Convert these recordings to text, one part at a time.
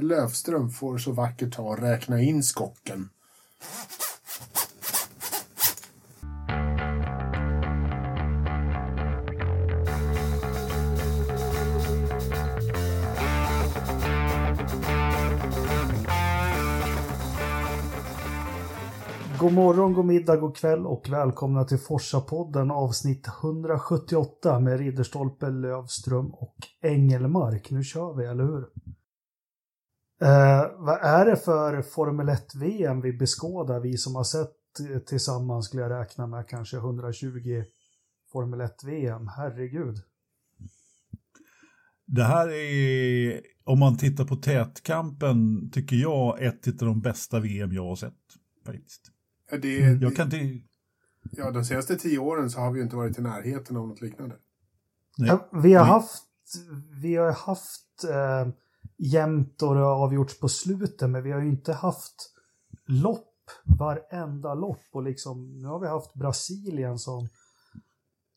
Löfström får så vackert ta och räkna in skocken. God morgon, god middag, god kväll och välkomna till Forsa-podden avsnitt 178 med Ridderstolpe, Lövström och Engelmark. Nu kör vi, eller hur? Eh, vad är det för Formel 1-VM vi beskådar, vi som har sett tillsammans skulle jag räkna med kanske 120 Formel 1-VM, herregud. Det här är, om man tittar på tätkampen, tycker jag ett av de bästa VM jag har sett. Faktiskt. Ja, det, jag kan inte... Ja, de senaste tio åren så har vi inte varit i närheten av något liknande. Ja, vi har haft, vi har haft eh, jämnt och det har avgjorts på slutet, men vi har ju inte haft lopp varenda lopp och liksom, nu har vi haft Brasilien som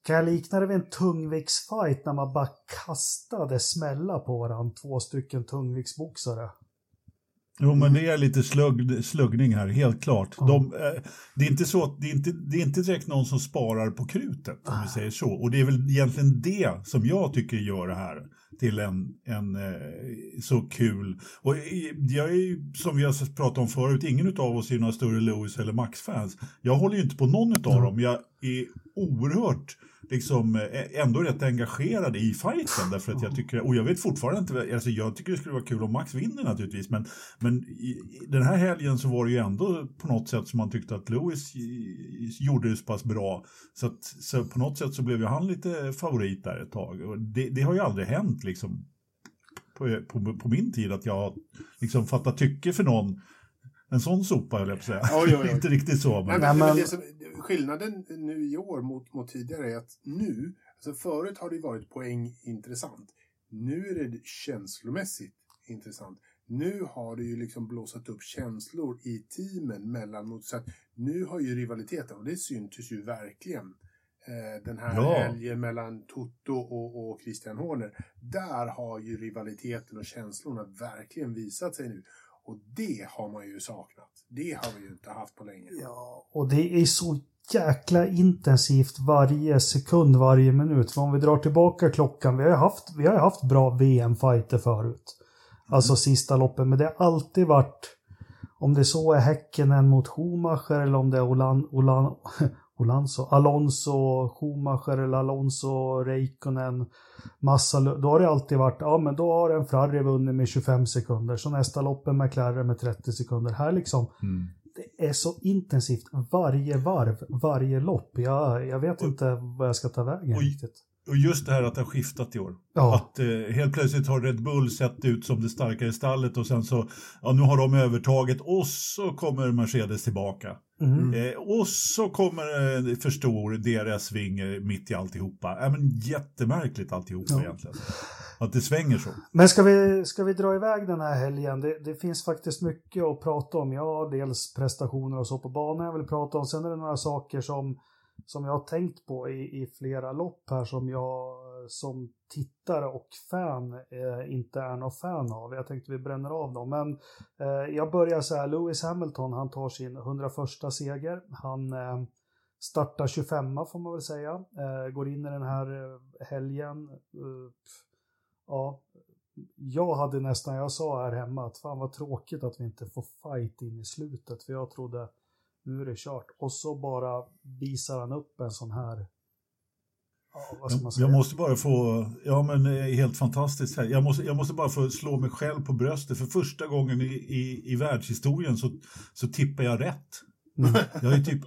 kan jag likna det vid en tungviktsfight när man bara kastade smälla på varandra, två stycken tungviktsboxare? Jo, men det är lite slugg, sluggning här, helt klart. Ja. De, eh, det, är inte så, det, är inte, det är inte direkt någon som sparar på krutet, om vi säger så. Och det är väl egentligen det som jag tycker gör det här till en, en eh, så kul. Och jag är ju, som vi har pratat om förut, ingen av oss är några större Lewis eller Max-fans. Jag håller ju inte på någon av dem. Jag är oerhört liksom eh, ändå rätt engagerad i fighten därför att jag tycker, och jag vet fortfarande inte, alltså jag tycker det skulle vara kul om Max vinner naturligtvis men, men i, den här helgen så var det ju ändå på något sätt som man tyckte att Lewis gjorde det så pass bra så att så på något sätt så blev ju han lite favorit där ett tag och det, det har ju aldrig hänt liksom på, på, på, min tid att jag liksom fattat tycke för någon en sån sopa höll jag på att säga. Oj, oj, oj. Inte riktigt så. Men... Nej, men, men... Som, skillnaden nu i år mot, mot tidigare är att nu, alltså förut har det varit poäng intressant. Nu är det känslomässigt intressant. Nu har det ju liksom blåsat upp känslor i teamen mellan så att nu har ju rivaliteten, och det syntes ju verkligen eh, den här ja. helgen mellan Toto och, och Christian Horner. Där har ju rivaliteten och känslorna verkligen visat sig nu. Och det har man ju saknat. Det har vi ju inte haft på länge. Ja, och det är så jäkla intensivt varje sekund, varje minut. För om vi drar tillbaka klockan, vi har ju haft, vi har haft bra VM-fighter förut. Alltså mm. sista loppen, men det har alltid varit om det så är Häckenen mot Schumacher eller om det är Olan, Olan, Olanso, Alonso, Schumacher eller Alonso, Reikkonen, Massa, då har det alltid varit, ja men då har en Ferrari vunnit med 25 sekunder, så nästa lopp är McLaren med 30 sekunder. Här liksom, mm. det är så intensivt varje varv, varje lopp. Jag, jag vet och, inte vad jag ska ta vägen och, riktigt. Och just det här att det har skiftat i år. Ja. Att eh, helt plötsligt har Red Bull sett ut som det starkare stallet och sen så, ja nu har de övertaget och så kommer Mercedes tillbaka. Mm. Eh, och så kommer eh, för stor DRS-ving mitt i alltihopa. Äh, men jättemärkligt alltihopa ja. egentligen. Att det svänger så. Men ska vi, ska vi dra iväg den här helgen? Det, det finns faktiskt mycket att prata om. Ja, dels prestationer och så på banan jag vill prata om. Sen är det några saker som som jag har tänkt på i, i flera lopp här som jag som tittare och fan eh, inte är någon fan av. Jag tänkte vi bränner av dem. Men eh, jag börjar så här, Lewis Hamilton han tar sin 101 seger. Han eh, startar 25 får man väl säga. Eh, går in i den här eh, helgen. Eh, ja, jag hade nästan, jag sa här hemma att fan vad tråkigt att vi inte får fight in i slutet. För jag trodde nu är det kört. Och så bara visar han upp en sån här Ja, jag måste bara få, ja men helt fantastiskt här. Jag måste, jag måste bara få slå mig själv på bröstet. För första gången i, i, i världshistorien så, så tippar jag rätt. Mm. Jag är typ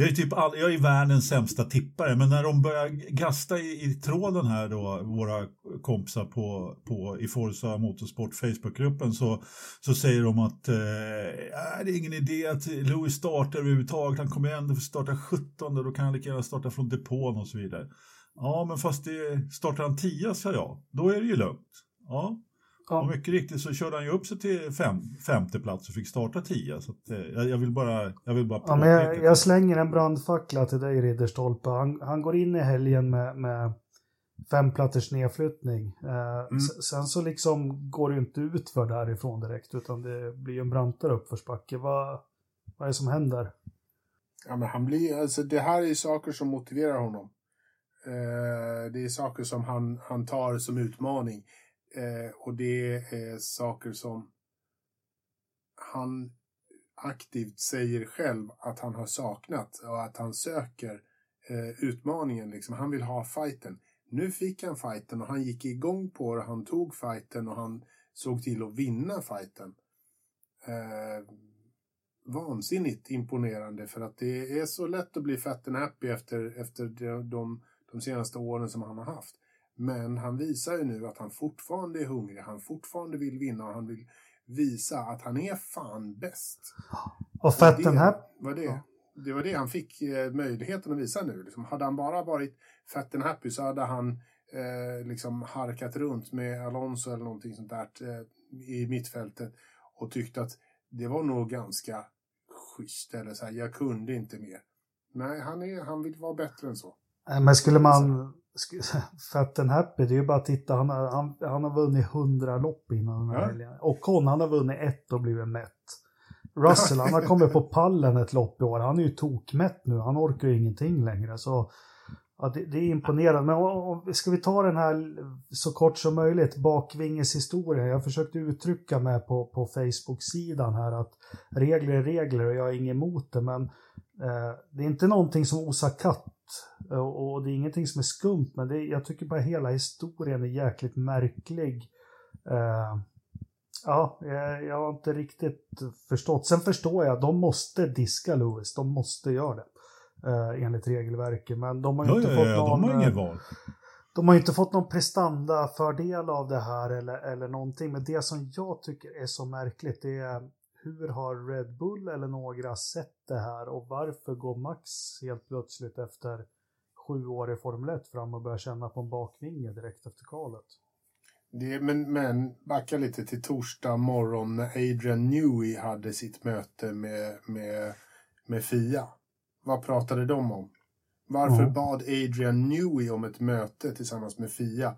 jag är typ all, jag är världens sämsta tippare, men när de börjar gasta i, i tråden här då, våra kompisar på, på i Forza Motorsport Facebookgruppen så, så säger de att eh, äh, det är ingen idé att Louis startar överhuvudtaget, han kommer ändå få starta 17, då kan han lika gärna starta från depån och så vidare. Ja, men fast det, startar han 10 sa jag, då är det ju lugnt. Ja, Ja. Och mycket riktigt så körde han ju upp sig till fem, femte plats och fick starta tio. Så att, eh, jag, jag, vill bara, jag vill bara ja, men jag, jag, slänger en brandfackla till dig Ridderstolpe. Han, han går in i helgen med, med fem platters nedflyttning. Eh, Mm. Sen så liksom går det ju inte ut för därifrån direkt utan det blir ju en brantare uppförsbacke. Vad, vad är det som händer? Ja, men han blir, alltså, det här är saker som motiverar honom. Eh, det är saker som han, han tar som utmaning. Eh, och det är saker som han aktivt säger själv att han har saknat och att han söker eh, utmaningen. Liksom. Han vill ha fighten. Nu fick han fighten och han gick igång på det. Han tog fighten och han såg till att vinna fighten. Eh, vansinnigt imponerande för att det är så lätt att bli fat and happy efter, efter de, de, de senaste åren som han har haft. Men han visar ju nu att han fortfarande är hungrig, han fortfarande vill vinna och han vill visa att han är fan bäst. Och Fat det and Happy, var det. Ja. Det var det han fick eh, möjligheten att visa nu. Liksom, hade han bara varit fat and happy så hade han eh, liksom harkat runt med Alonso eller någonting sånt där eh, i mittfältet och tyckte att det var nog ganska schysst eller så här, jag kunde inte mer. Nej, han, är, han vill vara bättre än så. Men skulle man... Fat and Happy, det är ju bara att titta. Han har, han, han har vunnit 100 lopp innan den här Ja. helgen. Och Con, han har vunnit ett och blivit mätt. Russell, han har kommit på pallen ett lopp i år. Han är ju tokmätt nu. Han orkar ju ingenting längre. Så ja, det, det är imponerande. Men ska vi ta den här så kort som möjligt, bakvingeshistoria. Jag försökte uttrycka mig på, på Facebook-sidan här att regler är regler och jag är inget emot det. Men eh, det är inte någonting som osar katt. Och, det är ingenting som är skumt, men det, jag tycker bara hela historien är jäkligt märklig. Eh, ja, jag, har inte riktigt förstått. Sen förstår jag, de måste diska Lewis, de måste göra det. Eh, enligt regelverket, men de har Ja, inte ja, fått ja, någon... de har eh, inget val. de har ju inte fått någon prestandafördel av det här eller, eller någonting. Men det som jag tycker är så märkligt det är hur har Red Bull eller några sett det här och varför går Max helt plötsligt efter sju år i Formel 1 fram och börjar känna på en bakvinge direkt efter kvalet? Det, men, men backa lite till torsdag morgon när Adrian Newey hade sitt möte med, med, med Fia. Vad pratade de om? Varför Ja. bad Adrian Newey om ett möte tillsammans med Fia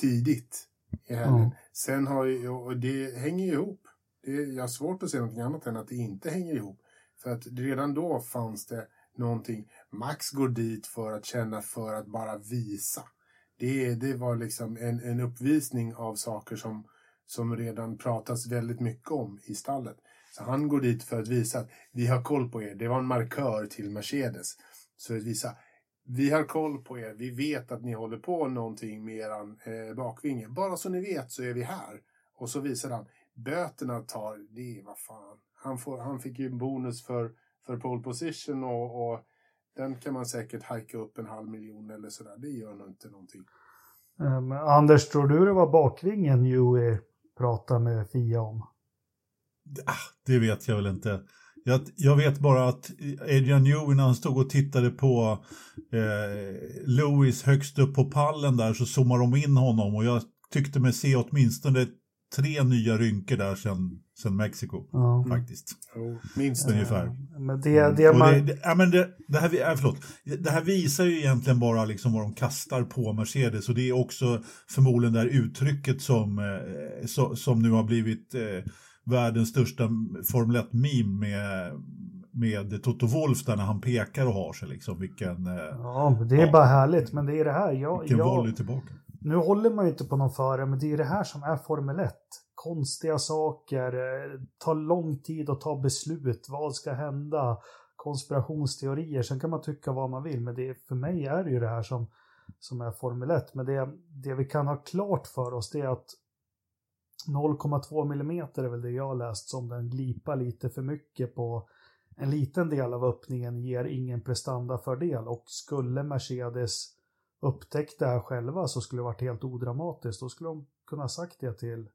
tidigt i helgen? Ja. Sen har ju, och det hänger ju ihop. Det är, jag har svårt att se någonting annat än att det inte hänger ihop. För att redan då fanns det någonting. Max går dit för att känna för att bara visa. Det, det var liksom en, en uppvisning av saker som, som redan pratas väldigt mycket om i stallet. Så han går dit för att visa att vi har koll på er. Det var en markör till Mercedes. Så att visa, vi har koll på er. Vi vet att ni håller på någonting med eran eh, bakvinge. Bara så ni vet så är vi här. Och så visar han. Böterna tar, det är vad fan. Han, får, han fick ju en bonus för, för pole position och, och den kan man säkert hajka upp en halv miljon eller sådär. Det gör nog inte någonting. Men Anders, tror du det var bakvingen Huey pratade med Fia om? Ah, det vet jag väl inte. Jag, jag vet bara att Adrian Newey när han stod och tittade på eh, Lewis högst upp på pallen där så zoomar de in honom och jag tyckte mig se åtminstone tre nya rynkor där sen, sen Mexiko Ja. faktiskt. Jo, minst. Ungefär. Men det, det Och man... det, det, ja, men det, det, här, vi- förlåt. det här visar ju egentligen bara liksom vad de kastar på Mercedes och det är också förmodligen det här uttrycket som, eh, så, som nu har blivit eh, världens största Formel 1-meme med, med Toto Wolff där när han pekar och har sig liksom. Vilken, eh, Ja, det är Ja. bara härligt. Men det är det här. Jag, vilken jag, volley tillbaka. Nu håller man ju inte på någon förare, men det är det här som är Formel 1. Konstiga saker, eh, tar lång tid att ta beslut, vad ska hända, konspirationsteorier. Sen kan man tycka vad man vill, men det, för mig är det ju det här som, som är Formel 1. Men det, det vi kan ha klart för oss det är att 0,2 millimeter är väl det jag har läst som den glipar lite för mycket på en liten del av öppningen ger ingen prestandafördel och skulle Mercedes upptäckt det här själva så skulle det varit helt odramatiskt. Då skulle de kunna ha sagt det till,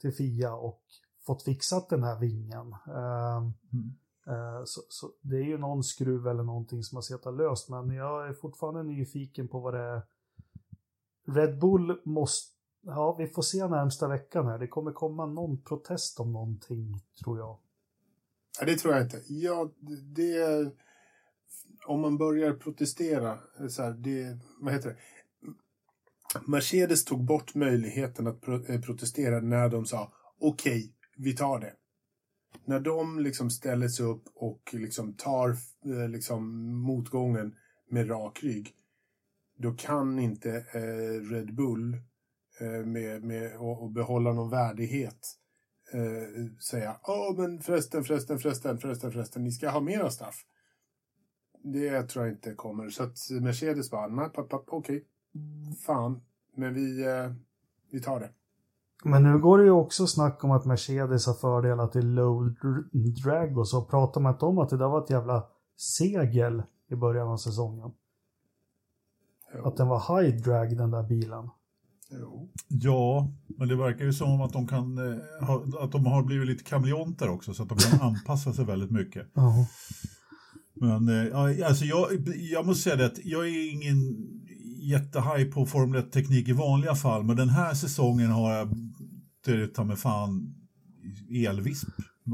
till Fia och fått fixat den här vingen. Ehm, Mm. eh, så, så det är ju någon skruv eller någonting som har suttit löst, men jag är fortfarande nyfiken på vad det är. Red Bull måste, ja vi får se närmsta veckan här. Det kommer komma någon protest om någonting tror jag. Nej, det tror jag inte. Ja, det... Om man börjar protestera, så här, det... Vad heter det? Mercedes tog bort möjligheten att eh, protestera när de sa okej, okay, vi tar det. När de liksom ställer sig upp och liksom tar eh, liksom motgången med rak rygg, då kan inte eh, Red Bull eh, med, med och, och behålla någon värdighet eh, säga åh men förresten, förresten, förresten, förresten, förresten, ni ska ha mera straff. Det tror jag inte kommer. Så att Mercedes bara, nej, okej, okay. fan, men vi, eh, vi tar det. Men nu går det ju också snack om att Mercedes har fördelar till low drag och så pratar man inte om att det där var ett jävla segel i början av säsongen. Jo. Att den var high drag den där bilen. Jo. Ja, men det verkar ju som att de kan eh, att de har blivit lite kameleonter också så att de kan anpassa sig väldigt mycket. Ja. Men eh, alltså jag, jag måste säga det att jag är ingen jättehaj på Formel 1-teknik i vanliga fall, men den här säsongen har jag ta med fan elvisp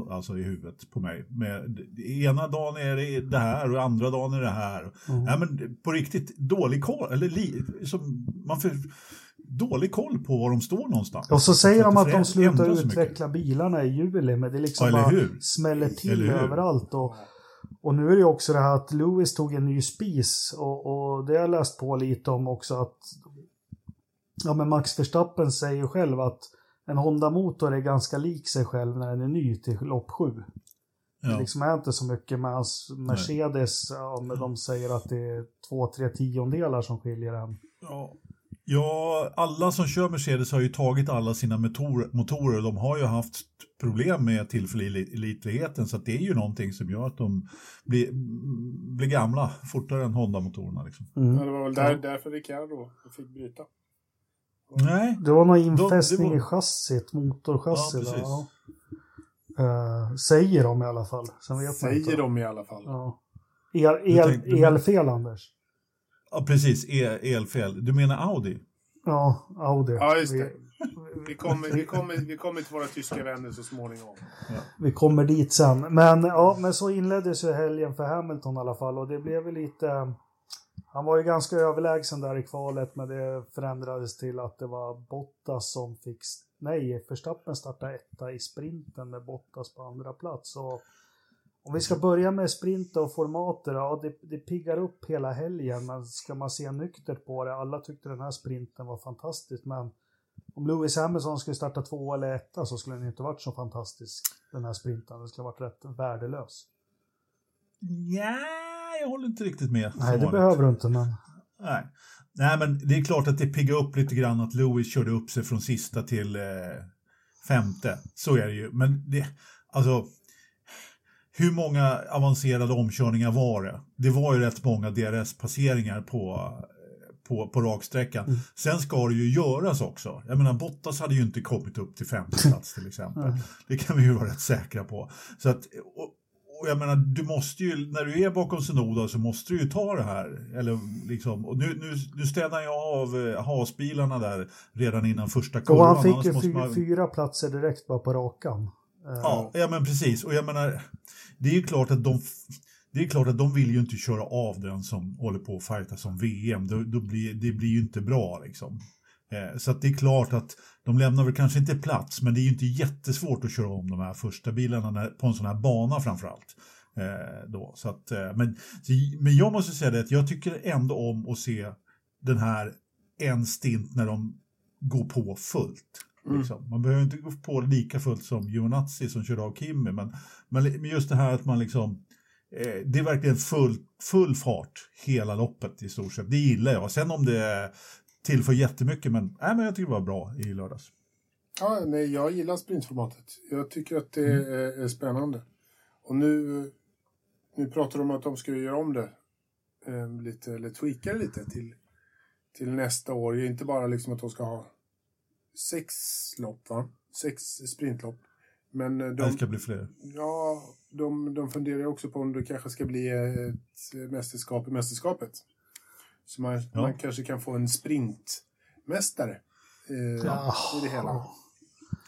alltså i huvudet på mig. Med, ena dagen är det det här och andra dagen är det här. Mm. Ja, men på riktigt, dålig koll, eller li, som, man får dålig koll på var de står någonstans. Och så säger de att de slutar utveckla bilarna i juli, men det liksom ja, bara smäller till överallt. Och, och nu är det också det här att Lewis tog en ny spis och, och det har jag läst på lite om också att ja, men Max Verstappen säger själv att en Honda-motor är ganska lik sig själv när den är ny till lopp 7. Ja. Det liksom är inte så mycket med hans Mercedes, ja, men de säger att det är två, tre tiondelar som skiljer en. Ja. Ja, alla som kör Mercedes har ju tagit alla sina motor motorer. De har ju haft problem med tillförlitligheten så det är ju någonting som gör att de blir, blir gamla fortare än Honda-motorerna. Liksom. Mm. Ja, det var väl där, därför Ricardo fick bryta. Nej. Det var någon infästning var... i chassit, motorchassit. Ja, ja. Uh, säger de i alla fall. Sen vet säger de i alla fall. Ja. El, el, tänkte, elfel, Anders. Ja, precis. El, elfel. Du menar Audi? Ja, Audi. Ja, just det. Vi kommer, vi, kommer, vi kommer till våra tyska vänner så småningom. Ja. Vi kommer dit sen. Men, ja, men så inleddes ju helgen för Hamilton i alla fall och det blev väl lite han var ju ganska överlägsen där i kvalet, men det förändrades till att det var Bottas som fick... Nej, Verstappen startade etta i sprinten med Bottas på andra plats. Och om vi ska börja med sprinter och formater, ja det, det piggar upp hela helgen, men ska man se nyktert på det, alla tyckte den här sprinten var fantastisk, men om Lewis Hamilton skulle starta två eller etta så skulle den inte varit så fantastisk, den här sprinten. Den skulle varit rätt värdelös. Ja, jag håller inte riktigt med. Nej, det behöver du inte, men... Nej. Nej, men det är klart att det piggar upp lite grann att Lewis körde upp sig från sista till eh, femte. Så är det ju. Men det, alltså, hur många avancerade omkörningar var det? Det var ju rätt många DRS-passeringar på, på, på raksträckan. Mm. Sen ska det ju göras också. Jag menar, Bottas hade ju inte kommit upp till femte plats till exempel. Mm. Det kan vi ju vara rätt säkra på. Så att, och, och jag menar, du måste ju, när du är bakom Senoda så måste du ju ta det här. Eller liksom, och nu, nu, nu städar jag av eh, hasbilarna där redan innan första kurvan. Och han fick ju fyra, man... fyra platser direkt bara på rakan. Ja, ja, men precis. Och jag menar, det är ju klart att de det är klart att de vill ju inte köra av den som håller på att fighta som VM. Då, då blir, det blir ju inte bra liksom. Eh, så det är klart att de lämnar väl kanske inte plats, men det är ju inte jättesvårt att köra om de här första bilarna när, på en sån här bana framförallt. Eh, då. Så att, eh, men, men jag måste säga det att jag tycker ändå om att se den här en stint när de går på fullt. Mm. Liksom. Man behöver inte gå på lika fullt som Giovinazzi som körde av Kimi, men, men just det här att man liksom eh, det är verkligen full, full fart hela loppet i stort sett. Det gillar jag. Sen om det tillför jättemycket, men, nej, men jag tycker det var bra i lördags. Ja, nej, jag gillar sprintformatet. Jag tycker att det mm. är, är, spännande. Och nu, nu pratar de om att de ska göra om det eh, lite, eller tweaka det lite till, till nästa år. Inte bara liksom att de ska ha sex lopp, va? Sex sprintlopp. Men eh, de, det ska bli fler. Ja, de, de funderar också på om det kanske ska bli ett mästerskap i mästerskapet. Så man, ja. man kanske kan få en sprintmästare eh, ja. i det hela.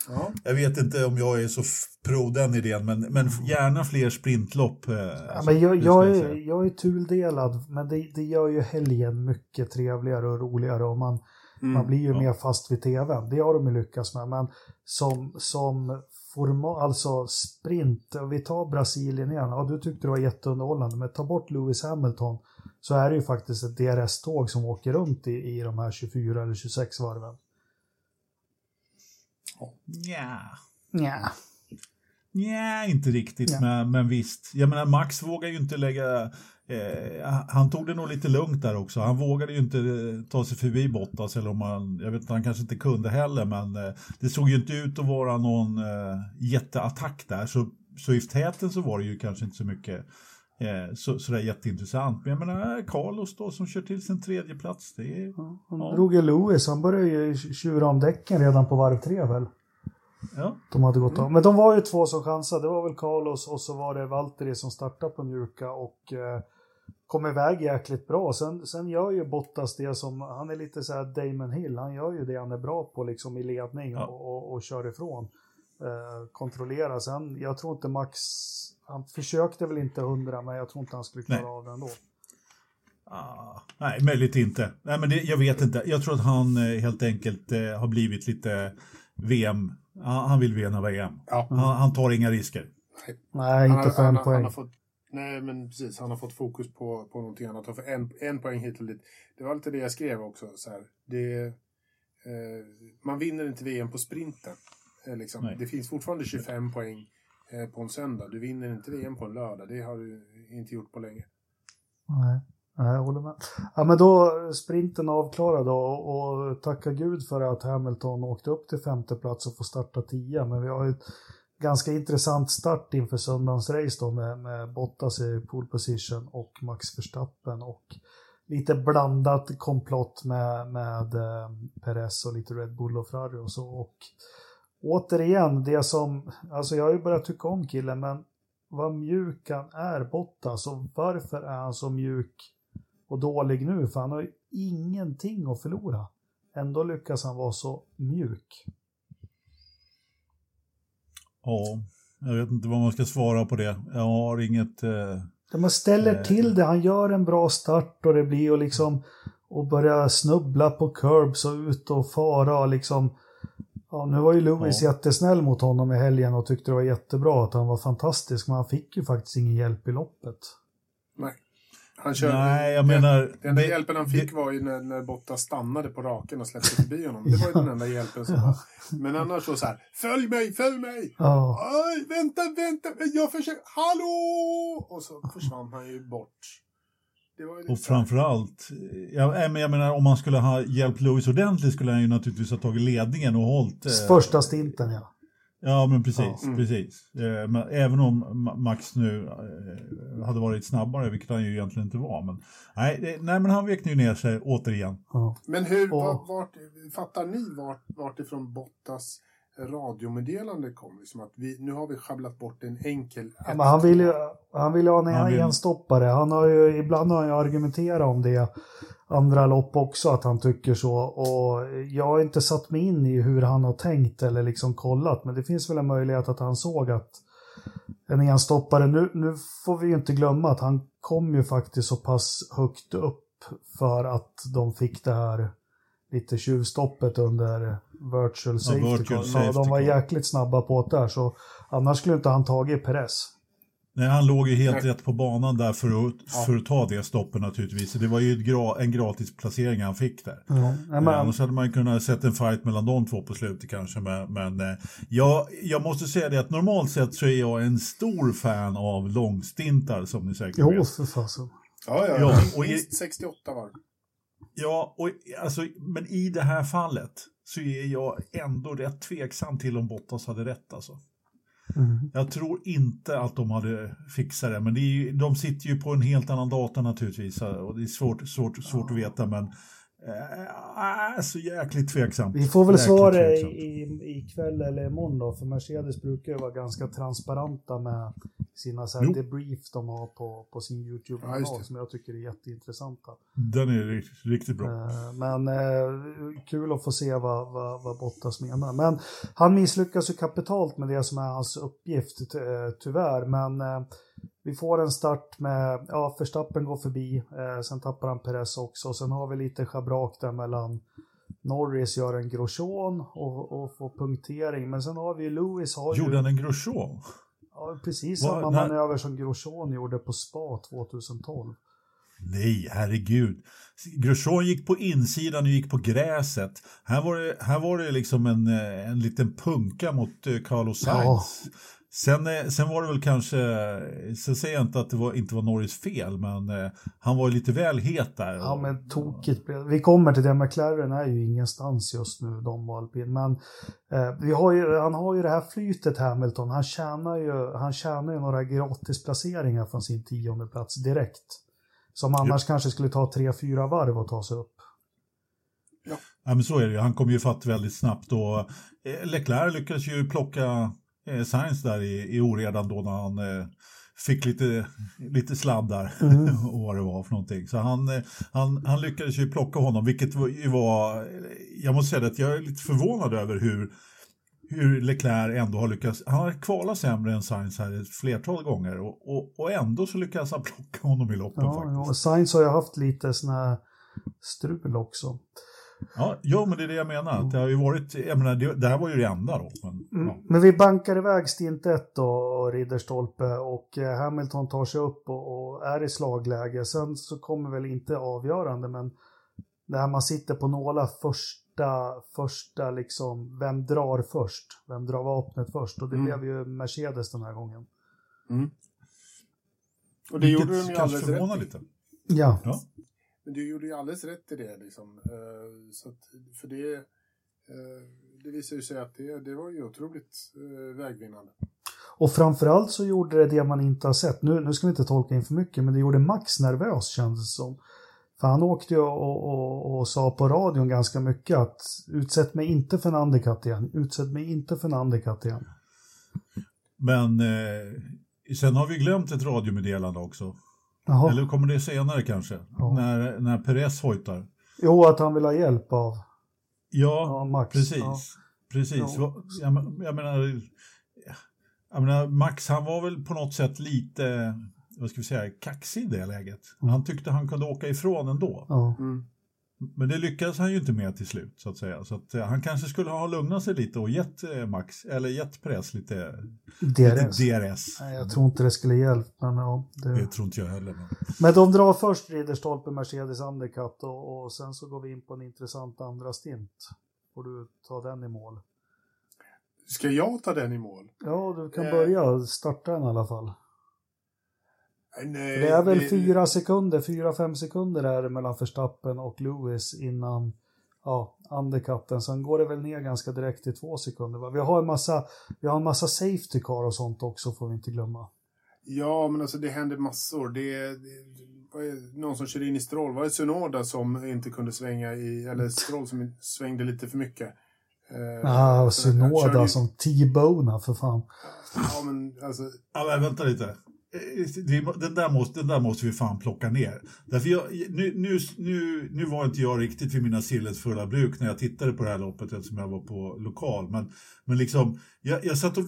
Ja. Jag vet inte om jag är så pro den idén, men, men gärna fler sprintlopp. Eh, ja, men jag, jag, är, jag är tuldelad, men det, det gör ju helgen mycket trevligare och roligare. Och man, Mm, Man blir ju ja. mer fast vid tvn. Det har de ju lyckats med. Men som, som format, alltså sprint, vi tar Brasilien igen. Ja, du tyckte det var jätteunderhållande, men ta bort Lewis Hamilton så är det ju faktiskt ett DRS-tåg som åker runt i, i de här 24 eller 26 varven. Ja. Ja. Ja, inte riktigt, ja. Men, men visst. Jag menar, Max vågar ju inte lägga... Eh, han tog det nog lite lugnt där också. Han vågade ju inte eh, ta sig förbi Bottas, eller om han, jag vet inte, han kanske inte kunde heller, men eh, det såg ju inte ut att vara någon eh, jätteattack där. Så, så i täten så var det ju kanske inte så mycket eh, så, sådär jätteintressant. Men jag menar, Carlos då som kör till sin tredje plats. Det är, ja, han ja. drog ju Lewis, han började ju tjura om däcken redan på varv tre väl? Ja. De hade gått av. Men de var ju två som chansade. Det var väl Carlos och så var det Valtteri som startade på mjuka och eh, kom iväg jäkligt bra. Sen, sen gör ju Bottas det som, han är lite så här Damon Hill, han gör ju det han är bra på liksom i ledning ja. och, och, och, kör ifrån. Eh, kontrollera. Sen, jag tror inte Max, han försökte väl inte hundra, men jag tror inte han skulle klara Nej. av det ändå. Ah, nej, möjligt inte. Nej, men det, jag vet inte. Jag tror att han eh, helt enkelt eh, har blivit lite VM han vill vinna VM. Ja. Han, han, tar inga risker. Nej, Nej inte för en poäng. Han har fått, nej, men precis. Han har fått fokus på, på någonting annat. För en, en poäng hit och dit. Det var lite det jag skrev också. Så här. Det, eh, man vinner inte VM på sprinten. Eh, liksom. Det finns fortfarande 25 poäng eh, på en söndag. Du vinner inte VM på en lördag. Det har du inte gjort på länge. Nej. Nej, jag håller med. Ja, men då sprinten avklarad och, och tacka gud för att Hamilton åkte upp till femte plats och får starta tia. Men vi har ett ganska intressant start inför söndagens race då med, med Bottas i pole position och Max Verstappen och lite blandat komplott med, med eh, Perez och lite Red Bull och Ferrari och så. Och återigen, det som, alltså jag har ju börjat tycka om killen, men vad mjuk han är, Bottas, och varför är han så mjuk och dålig nu för han har ju ingenting att förlora. Ändå lyckas han vara så mjuk. Ja, jag vet inte vad man ska svara på det. Jag har inget... Eh, man ställer eh, till det, han gör en bra start och det blir och liksom och börja snubbla på curbs och ut och fara och liksom Ja, nu var ju Lewis ja. jättesnäll mot honom i helgen och tyckte det var jättebra att han var fantastisk, men han fick ju faktiskt ingen hjälp i loppet. Nej. Han körde, Nej, jag menar... Den enda hjälpen han fick det, var ju när, när Botta stannade på raken och släppte förbi honom. Det var ju den enda hjälpen som var. Men annars så, så här, följ mig, följ mig! Ja. Aj, vänta, vänta, jag försöker, hallå! Och så försvann han ju bort. och framförallt, jag, jag menar om man skulle ha hjälpt Lewis ordentligt skulle han ju naturligtvis ha tagit ledningen och hållit... Eh, Första stinten ja. Ja, men precis. Ja. Mm. precis. Eh, men även om Max nu eh, hade varit snabbare, vilket han ju egentligen inte var. Men, nej, det, nej, men han vek ju ner sig återigen. Ja. Men hur, vart, vart, fattar ni vart, vart ifrån Bottas radiomeddelande kom? Liksom att vi, nu har vi schabblat bort en enkel... Ja, men han vill ju han vill ha en han vill... enstoppare. Han har ju, ibland har han ju argumenterat om det andra lopp också att han tycker så. Och jag har inte satt mig in i hur han har tänkt eller liksom kollat, men det finns väl en möjlighet att han såg att en enstoppare, nu, nu får vi ju inte glömma att han kom ju faktiskt så pass högt upp för att de fick det här lite tjuvstoppet under virtual safety. Ja, virtual safety de var jäkligt snabba på det där, så annars skulle inte han tagit Perez. Nej, han låg ju helt rätt på banan där för att, ja. för att ta det stoppet naturligtvis. Det var ju gra en gratis placering han fick där. Ja. men... Annars hade man kunnat sett en fight mellan de två på slutet kanske. Men, men eh, jag, jag måste säga det att normalt sett så är jag en stor fan av långstintar som ni säkert jo, vet. Jo, för fasen. Ja, ja, ja. Och i, 68 var Ja, och alltså, men i det här fallet så är jag ändå rätt tveksam till om Bottas hade rätt alltså. Mm. Jag tror inte att de hade fixat det, men det ju, de sitter ju på en helt annan data naturligtvis och det är svårt, svårt, svårt att veta, men äh, så jäkligt tveksamt. Vi får väl svara i, kväll eller imorgon då, för Mercedes brukar ju vara ganska transparenta med sina så här debrief de har på, på sin YouTube-kanal ja, som jag tycker är jätteintressanta. Den är riktigt, riktigt bra. Uh, men uh, kul att få se vad, vad, vad Bottas menar. Men han misslyckas ju kapitalt med det som är hans uppgift tyvärr. Men vi får en start med, ja, Verstappen går förbi, sen tappar han Perez också. Sen har vi lite schabrak där mellan Norris gör en Grosjean och, och får punktering. Men sen har vi Lewis har ju... Gjorde han en Grosjean? Ja, precis samma när- manöver som Grosjean gjorde på Spa 2012. Nej, herregud. Grosjean gick på insidan och gick på gräset. Här var det, här var det liksom en, eh, en liten punka mot eh, Carlos Sainz. Ja. Sen, eh, sen var det väl kanske, sen säger jag inte att det var, inte var Norris fel, men eh, han var ju lite väl het där. Ja, men tokigt Vi kommer till det. McLaren är ju ingenstans just nu, de och alpin. Men eh, vi har ju, han har ju det här flytet, Hamilton. Han tjänar ju, han tjänar ju några gratisplaceringar från sin tionde plats direkt. Som annars kanske skulle ta tre, fyra varv och ta sig upp. Ja, men så är det ju. Han kom ju fatt väldigt snabbt och eh, Leclerc lyckades ju plocka eh, Sainz där i, i oredan då när han eh, fick lite, lite sladd där och vad det var för någonting. Så han, eh, han, han lyckades ju plocka honom, vilket var- jag måste säga att jag är lite förvånad över hur hur Leclerc ändå har lyckats, han har kvalat sämre än Sainz här ett flertal gånger och, och, och ändå så lyckas han plocka honom i loppen Ja, faktiskt. ja, Sainz har ju haft lite här strul också. Ja, jo, men det är det jag menar. Det har ju varit, jag menar, det, det här var ju det enda då. Men, Mm. ja. Men vi bankar iväg stint 1 då, och Ridderstolpe och eh, Hamilton tar sig upp och, och är i slagläge. Sen så kommer väl inte avgörande, men det här man sitter på nåla första, första liksom, vem drar först? Vem drar vapnet först? Och det Mm. blev ju Mercedes den här gången. Och det gjorde de Vilket ju alldeles rätt lite. Ja, Ja. Men du gjorde ju alldeles rätt i det liksom. Eh, Så att, för det, eh, det visar ju sig att det, det var ju otroligt eh, vägvinnande. och framförallt så gjorde det det man inte har sett. Nu, nu ska vi inte tolka in för mycket, men det gjorde Max nervös kändes det som. För han åkte ju och, och, och sa på radion ganska mycket att utsätt mig inte för en undercut igen, utsätt mig inte för en undercut igen. Men eh, sen har vi glömt ett radiomeddelande också. Jaha. Eller kommer det senare kanske? Ja. När, när Perez hojtar. Jo, att han vill ha hjälp av Ja, ja, Max. precis. Ja. Precis. Ja. Jag, men- jag, menar, jag menar, Max han var väl på något sätt lite, vad ska vi säga, kaxig i det läget. Han tyckte han kunde åka ifrån ändå. Ja. Men det lyckades han ju inte med till slut så att säga. Så att, eh, han kanske skulle ha lugnat sig lite och gett eh, Max, eller gett Perez lite, lite DRS. DRS. Nej, jag tror inte det skulle hjälpa, men ja. Det Det... tror inte jag heller. Men... Men de drar först Ridderstolpe, Mercedes undercut och, och sen så går vi in på en intressant andra stint. Får du ta den i mål. Ska jag ta den i mål? Ja, du kan Eh. börja starta den i alla fall. Nej, Det är väl fyra sekunder, fyra, fem sekunder är det mellan Verstappen och Lewis innan ja, undercutten. Sen går det väl ner ganska direkt till två sekunder. Va? Vi har en massa, vi har en massa safety car och sånt också får vi inte glömma. Ja, men alltså det händer massor. Det, det någon som körde in i Stroll. Var det Sunoda som inte kunde svänga i, eller Stroll som svängde lite för mycket? Eh, Ah, ju- som T-Bona för fan. Ja, men alltså. Ja, men vänta lite. Den där, måste, den där måste vi fan plocka ner. Därför jag, nu, nu, nu, nu var inte jag riktigt vid mina sillets fulla bruk när jag tittade på det här loppet eftersom jag var på lokal. Men, men liksom, jag, jag satt och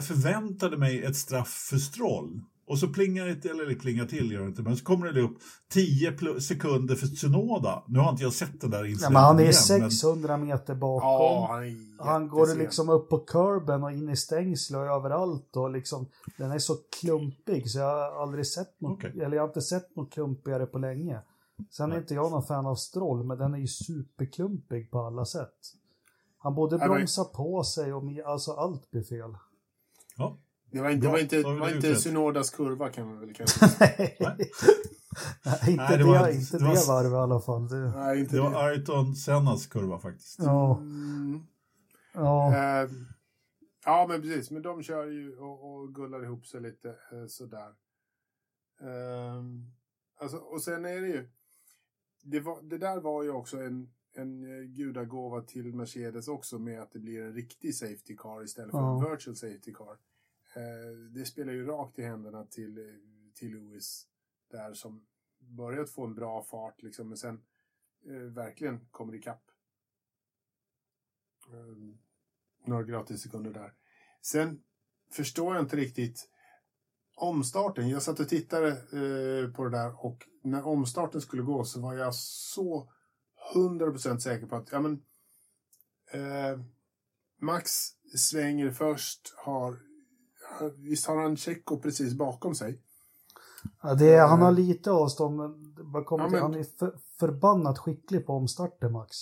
förväntade mig ett straff för Stroll. Och så plingar det, eller det plingar till gör det inte, men så kommer det upp 10 plus sekunder för Tsunoda. Nu har inte jag sett den där Ja, incidenten men han är igen, men- 600 meter bakom. Ja, han är Han går liksom upp på kurben och in i stängsel och överallt och liksom den är så klumpig så jag har aldrig sett något, Okej. eller jag har inte sett något klumpigare på länge. Sen är Nej. inte jag någon fan av Stroll, men den är ju superklumpig på alla sätt. Han både Ja, men- bromsar på sig och med, alltså allt blir fel. Ja. Det var inte, var inte, det var det inte. Synodas kurva kan man väl kanske Nej, Nej. inte Nej, det det, var- inte det det, var- varvet i alla fall. Det, Nej, inte Det det. var Ayrton Sennas kurva faktiskt. ja, Mm. ja, Eh, ja, men precis. Men de kör ju och, och gullar ihop sig lite eh, sådär. Eh, alltså, och sen är det ju... Det, var, det där var ju också en, en eh, gudagåva till Mercedes också med att det blir en riktig safety car istället för Ja. en virtual safety car. Eh, det spelar ju rakt i händerna till, till Lewis där som börjat få en bra fart liksom, men sen eh, verkligen kommer ikapp. Eh, några gratis sekunder där. Sen förstår jag inte riktigt omstarten. Jag satt och tittade eh, på det där och när omstarten skulle gå så var jag så 100% säker på att ja, men, Eh, Max svänger först, har, visst har han Tjecko precis bakom sig? Ja, det är, han har lite avstånd, men, Ja, till, men- han är för, förbannat skicklig på omstarter, Max.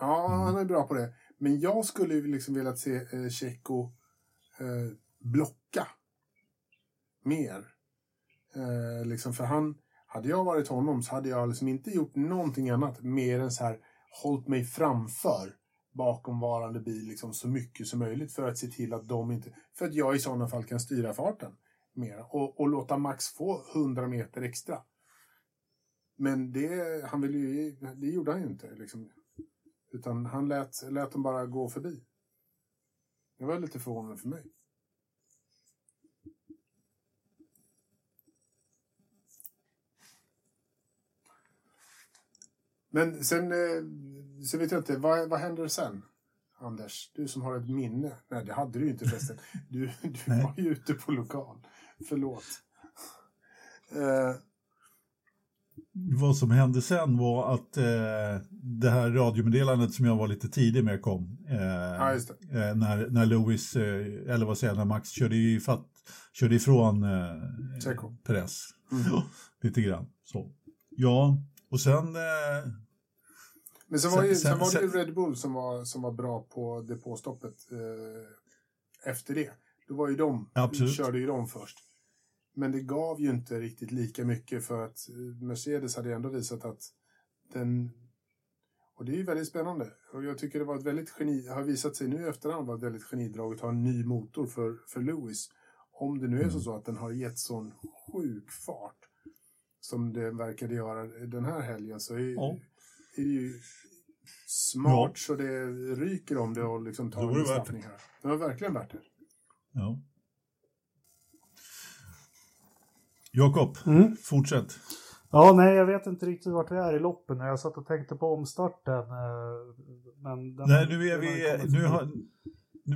Ja, han är bra på det. Men jag skulle ju liksom velat se eh, Tjecko eh, blocka mer. Eh, liksom för han, hade jag varit honom så hade jag liksom inte gjort någonting annat mer än så här hållit mig framför bakomvarande bil liksom så mycket som möjligt för att se till att de inte, för att jag i sådana fall kan styra farten mer och, och låta Max få 100 meter extra. Men det, han ville ju, det gjorde han ju inte. Liksom. Utan han lät, lät dem bara gå förbi. Det var lite förvånande för mig. Men sen, eh, så vet jag inte, vad, vad händer sen? Anders, du som har ett minne. Nej, det hade du ju inte förresten. Du, du Nej. var ju ute på lokal. Förlåt. Eh, Vad som hände sen var att eh, det här radiomeddelandet som jag var lite tidig med kom. Eh, ja, eh, när, när Lewis, eh, eller vad säger jag, när Max körde, i fatt, körde ifrån eh. Perez. Mm. Lite grann så. Ja, och sen... Eh, Men sen var, ju, sen- sen var det ju Red Bull som var, som var bra på depåstoppet eh, efter det. Då var ju de, Absolut. körde ju de först. Men det gav ju inte riktigt lika mycket för att eh, Mercedes hade ändå visat att den... Och det är ju väldigt spännande. Och jag tycker det var ett väldigt geni, har visat sig nu i efterhand vara ett väldigt genidrag att ha en ny motor för, för Lewis. Om det nu är så, så att den har gett sån sjuk fart som det verkade göra den här helgen så är, Ja. är det ju smart Ja. så det ryker om det och liksom tar en bestraffning här. Det var verkligen värt det. ja. Jakob, Mm. fortsätt. Ja, nej, jag vet inte riktigt vart vi är i loppen. Jag satt och tänkte på omstarten. eh, Men den Nej, nu är vi, nu har,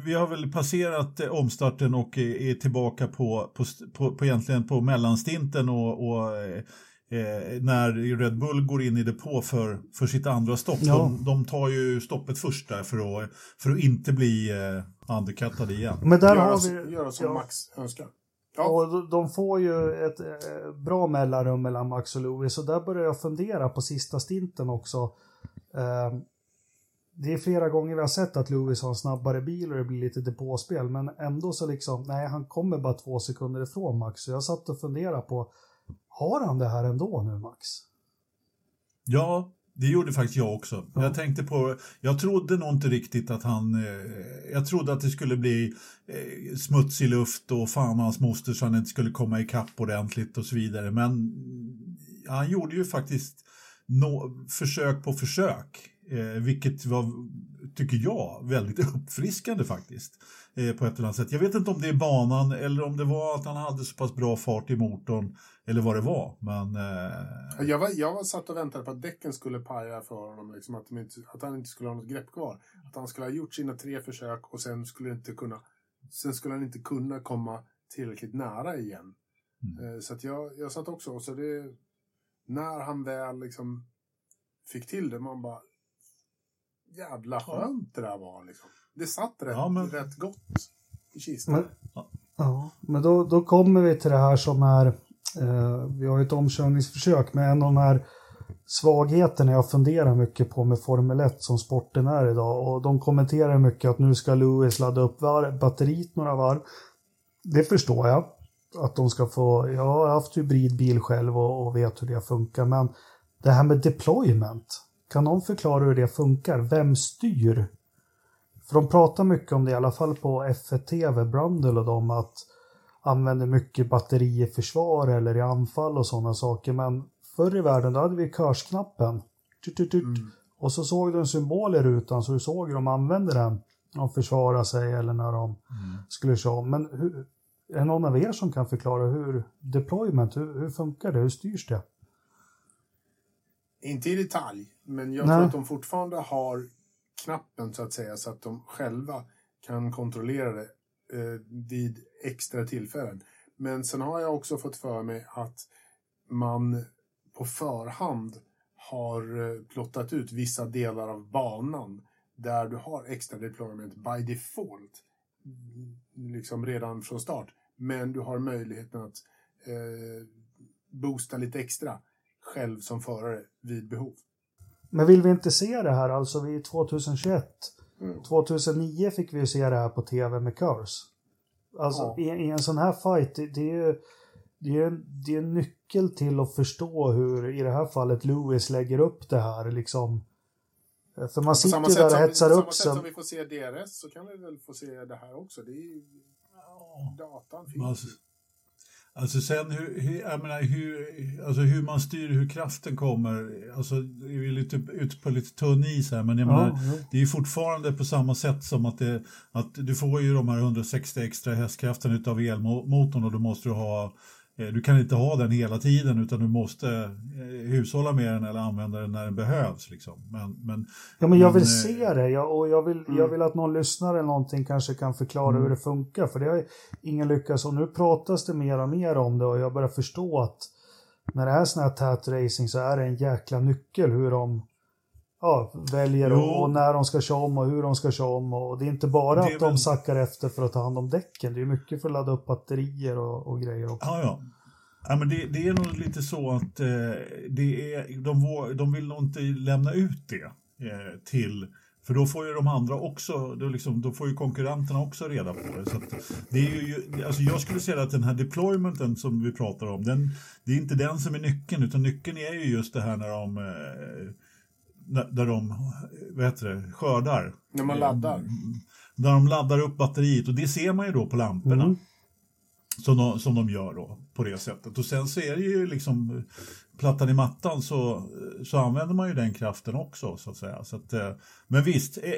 vi har väl passerat eh, omstarten och är, tillbaka på, på, på, på egentligen på mellanstinten och, och eh, eh, när Red Bull går in i depå för, för sitt andra stopp. Ja. De, de tar ju stoppet först där för att, för att inte bli eh, undercuttade igen. Men där göra, har vi... göra som ja. Max önskar. Ja. Och de- de får ju ett eh, bra mellanrum mellan Max och Lewis och där börjar jag fundera på sista stinten också. Eh, det är flera gånger vi har sett att Lewis har en snabbare bil och det blir lite depåspel men ändå så liksom, nej han kommer bara två sekunder ifrån Max så jag satt och funderade på, har han det här ändå nu Max? Ja, det gjorde faktiskt jag också. Ja. Jag tänkte på, jag trodde nog inte riktigt att han, eh, jag trodde att det skulle bli eh, smutsig luft och fan hans moster så han inte skulle komma ikapp ordentligt och så vidare. Men han gjorde ju faktiskt nå, försök på försök, eh, vilket var, tycker jag, väldigt uppfriskande faktiskt. Eh, på ett eller annat sätt. Jag vet inte om det är banan eller om det var att han hade så pass bra fart i motorn eller vad det var. Men eh, Jag, var, jag var satt och väntade på att däcken skulle paja för honom. Liksom, att, inte, att han inte skulle ha något grepp kvar. Att han skulle ha gjort sina tre försök och sen skulle, inte kunna, sen skulle han inte kunna komma tillräckligt nära igen. Mm. Eh, Så att jag, jag satt också, så det, när han väl liksom fick till det, man bara jävla skönt det där var liksom. Det satt rätt, Ja, men- rätt gott i kistan. Men, ja, men då, då kommer vi till det här som är, eh, vi har ju ett omkörningsförsök, men en av de här svagheterna jag funderar mycket på med Formel 1 som sporten är idag och de kommenterar mycket att nu ska Lewis ladda upp var, batteriet några varv. Det förstår jag. Att de ska få, jag har haft hybridbil själv och, och vet hur det funkar, men det här med deployment, kan någon förklara hur det funkar? Vem styr? För de pratar mycket om det, i alla fall på F1 TV, Brundle och de, att använder mycket batteri i försvar eller i anfall och sådana saker. Men förr i världen, då hade vi körsknappen. Tut, tut, tut. Mm. Och så såg du en symbol i rutan, så du såg hur de använde den. När de försvarade sig eller när de skulle köra om. Men hur, är det någon av er som kan förklara hur deployment, hur, hur funkar det, hur styrs det? Inte i detalj, men jag Nej. tror att de fortfarande har knappen så att säga så att de själva kan kontrollera det eh, vid extra tillfällen. Men sen har jag också fått för mig att man på förhand har eh, plottat ut vissa delar av banan där du har extra deployment by default, liksom redan från start. Men du har möjligheten att eh, boosta lite extra själv som förare vid behov. Men vill vi inte se det här alltså vid 2021? Mm. 2009 fick vi ju se det här på tv med Curse. Alltså ja. i, i, en sån här fight, det, det är ju det är, det är en nyckel till att förstå hur, i det här fallet, Lewis lägger upp det här liksom. För man sitter ju där och hetsar upp sig. På samma sätt som vi får se DRS så kan vi väl få se det här också. Det är ju... Datan finns alltså, sen hur, hur, menar, hur, alltså hur man styr hur kraften kommer, alltså vi är lite ute på lite tunn is här, men jag ja, menar, ja. det är fortfarande på samma sätt som att, det, att du får ju de här 160 extra hästkraften utav elmotorn och då måste du ha du kan inte ha den hela tiden utan du måste eh, hushålla med den eller använda den när den behövs. Liksom. Men, men, ja, men jag vill men, eh, se det jag, och jag vill, mm. jag vill att någon lyssnare eller någonting kanske kan förklara mm. hur det funkar. För det har ingen lyckats och nu pratas det mer och mer om det och jag börjar förstå att när det är sån här tät racing så är det en jäkla nyckel hur de ja, väljer och, och, när de ska köra om och hur de ska köra om. Och det är inte bara det att de sackar efter för att ta hand om däcken. Det är mycket för att ladda upp batterier och, och grejer också. Ja, ja. Ja, men det, det är nog lite så att eh, det är, de, de vill nog inte lämna ut det eh, till för då får ju de andra också, då, liksom, då får ju konkurrenterna också reda på det. Så det är ju, alltså jag skulle säga att den här deploymenten som vi pratar om, den, det är inte den som är nyckeln, utan nyckeln är ju just det här när de eh, där de vad heter det, skördar. När man laddar. Där de laddar upp batteriet och det ser man ju då på lamporna. Mm. Som, de, som de gör då på det sättet. Och sen så är det ju liksom plattan i mattan så, så använder man ju den kraften också så att säga. Så att, eh, men visst, en,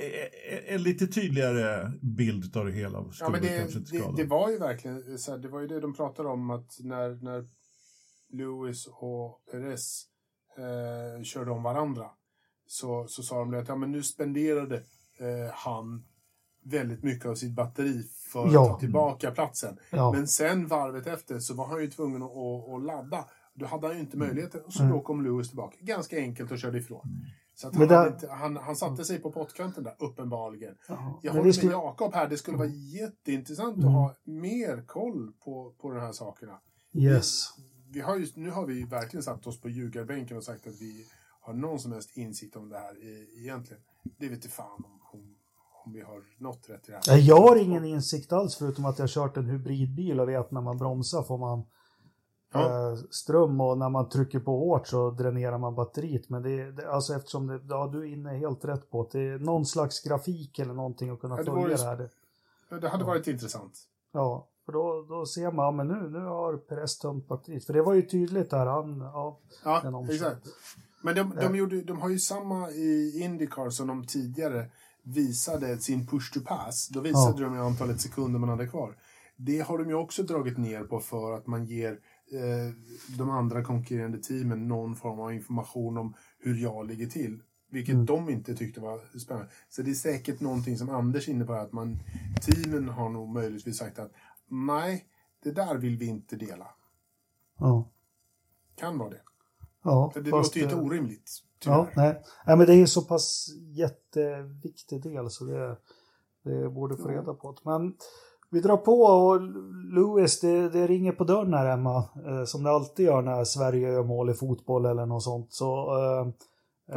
en lite tydligare bild av det hela skulle ja, men det, kanske inte skada. Det, det var ju verkligen så här, det var ju det de pratade om att när, när Lewis och Perez eh, körde om varandra så, så sa de att ja, men nu spenderade eh, han väldigt mycket av sitt batteri för ja. att ta tillbaka platsen. Ja. Men sen varvet efter så var han ju tvungen att, att, att ladda. Då hade han ju inte mm. möjligheten. Och så mm. då kom Lewis tillbaka. Ganska enkelt och körde ifrån. Mm. Så han, där... inte, han, han, satte sig på pottkanten där, uppenbarligen. Jaha. Jag håller med Jakob här, det skulle vara jätteintressant mm. att ha mer koll på, på de här sakerna. Yes. Vi, vi har just, nu har vi verkligen satt oss på ljugarbänken och sagt att vi har någon som helst insikt om det här egentligen. Det vet fan om, om, om vi har nått rätt i det här. Jag har ingen insikt alls förutom att jag kört en hybridbil och vet när man bromsar får man ja. eh, ström och när man trycker på hårt så dränerar man batteriet. Men det, det alltså eftersom det, ja, du är inne helt rätt på att det är någon slags grafik eller någonting att kunna ja, följa det här. Det, det hade ja. varit intressant. Ja, för då, då ser man, ja, men nu, nu har Perez tömt batteriet. För det var ju tydligt där, han, ja, ja exakt. Men de, de, gjorde, de har ju samma i Indycar som de tidigare visade sin push to pass. Då visade ja. de ju antalet sekunder man hade kvar. Det har de ju också dragit ner på för att man ger eh, de andra konkurrerande teamen någon form av information om hur jag ligger till. Vilket mm. de inte tyckte var spännande. Så det är säkert någonting som Anders är inne på, att man, teamen har nog möjligtvis sagt att nej, det där vill vi inte dela. Ja. Kan vara det. Ja, det låter ju inte orimligt. Ja, nej. nej, men det är ju så pass jätteviktig del så det, det borde få reda på. Men vi drar på och Louis, det, det ringer på dörren här hemma. Eh, som det alltid gör när Sverige gör mål i fotboll eller något sånt. Så, eh,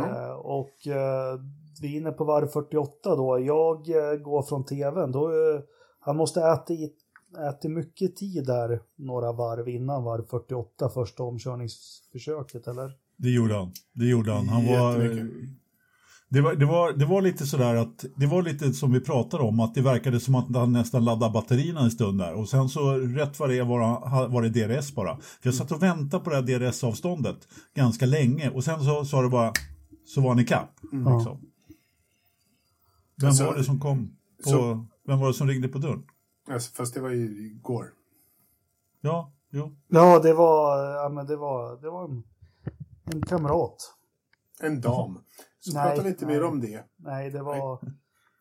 mm. och eh, vi är inne på varv 48 då. Jag eh, går från tvn. Då, eh, han måste äta i ätit mycket tid där några varv innan varv 48, första omkörningsförsöket, eller? Det gjorde han. Det gjorde han. Han var... Det var, det, var, det var lite sådär att, det var lite som vi pratade om, att det verkade som att han nästan laddade batterierna en stund där. Och sen så rätt vad det var, var det DRS bara. För jag satt och väntade på det här DRS-avståndet ganska länge och sen så sa det bara, så var han ikapp. Mm. Liksom. Vem alltså, var det som kom? På, så, vem var det som ringde på dörren? Alltså, fast det var ju igår. Ja, jo. Ja, det var, ja, men det var, det var en, en kamrat. En dam. Så nej, prata lite mer om det. Nej, det var,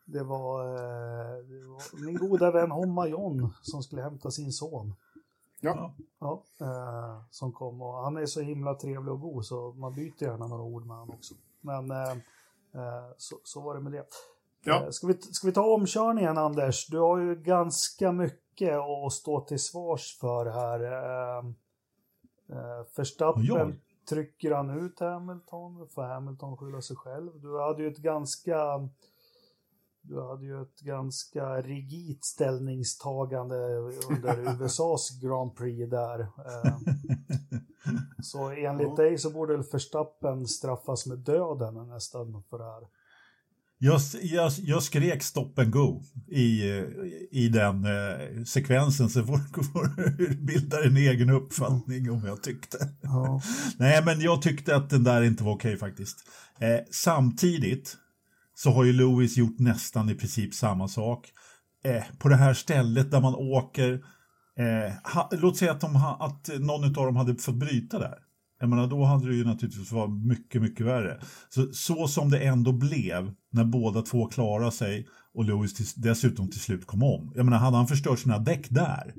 det var, eh, det var min goda vän Homma John som skulle hämta sin son. Ja. ja eh, som kom och han är så himla trevlig och god så man byter gärna några ord med honom också. Men eh, eh så, så var det med det. Ja. Ska, vi, ska vi ta omkörningen Anders? Du har ju ganska mycket att stå till svars för här. Eh, eh, Verstappen Ja. trycker han ut Hamilton, får Hamilton skylla sig själv. Du hade ju ett ganska du hade ju ett ganska rigitt ställningstagande under USAs Grand Prix där. Eh, Så enligt Ja. dig så borde Verstappen straffas med döden nästan för det här. Jag, jag, jag skrek stop and go i, i den eh, sekvensen så får får bilda en egen uppfattning om jag tyckte. Ja. Nej, men jag tyckte att den där inte var okej faktiskt. Eh, samtidigt så har ju Lewis gjort nästan i princip samma sak. Eh, på det här stället där man åker, eh, ha, låt säga att, de ha, att någon av dem hade fått bryta där. Jag menar, då hade det ju naturligtvis varit mycket, mycket värre. Så, så som det ändå blev när båda två klarade sig och Lewis till, dessutom till slut kom om. Jag menar, hade han förstört sina däck där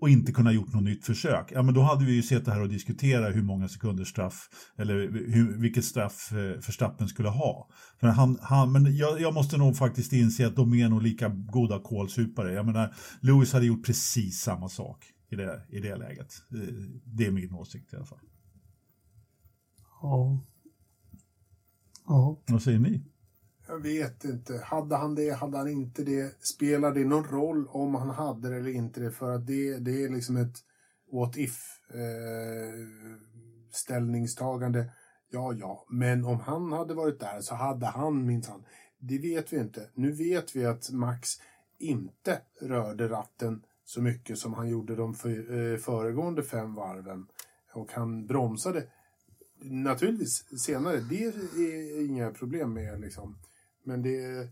och inte kunnat gjort något nytt försök, ja men då hade vi ju sett det här och diskutera hur många sekunders straff eller hur, vilket straff eh, Verstappen skulle ha. För han, han, men jag, jag måste nog faktiskt inse att de är nog lika goda kålsupare. Jag menar, Lewis hade gjort precis samma sak i det, i det läget. Eh, det är min åsikt i alla fall. Ja. Ja. Vad säger ni? Jag vet inte. Hade han det, hade han inte det? Spelar det någon roll om han hade det eller inte det? För att det, det är liksom ett what if eh, ställningstagande. Ja, ja, men om han hade varit där så hade han minsann. Det vet vi inte. Nu vet vi att Max inte rörde ratten så mycket som han gjorde de för, eh, föregående fem varven. Och han bromsade naturligtvis senare. Det är inga problem med liksom. Men det...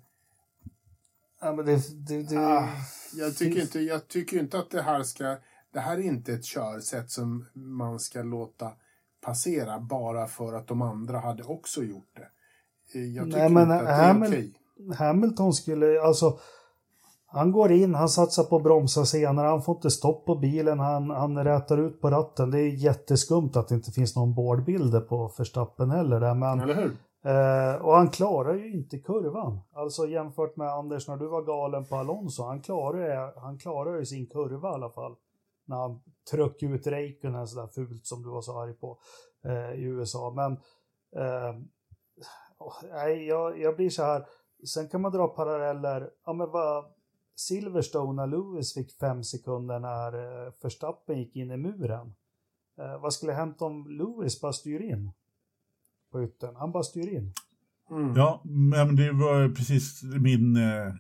ja men det, det, det, Ah, jag, tycker inte, jag tycker inte att det här ska... Det här är inte ett körsätt som man ska låta passera bara för att de andra hade också gjort det. Eh, Jag tycker Nej, men inte att det är okej. Hamilton skulle, alltså han går in, han satsar på att bromsa senare, han får inte stopp på bilen, han, han rätar ut på ratten. Det är jätteskumt att det inte finns någon boardbilder på Verstappen heller där, men Eller hur? Eh, och han klarar ju inte kurvan. Alltså jämfört med Anders när du var galen på Alonso. Han klarar han klarar ju sin kurva i alla fall. När han tryckte ut Räikkönen sådär fult som du var så arg på eh, i USA. Men eh, nej, jag, jag blir så här. Sen kan man dra paralleller. Ja, men vad Silverstone när Lewis fick fem sekunder när eh, Verstappen gick in i muren. Eh, vad skulle hänt om Lewis bara styr in? På yttern. Han bara styr in. Mm. Ja, men det var precis min eh,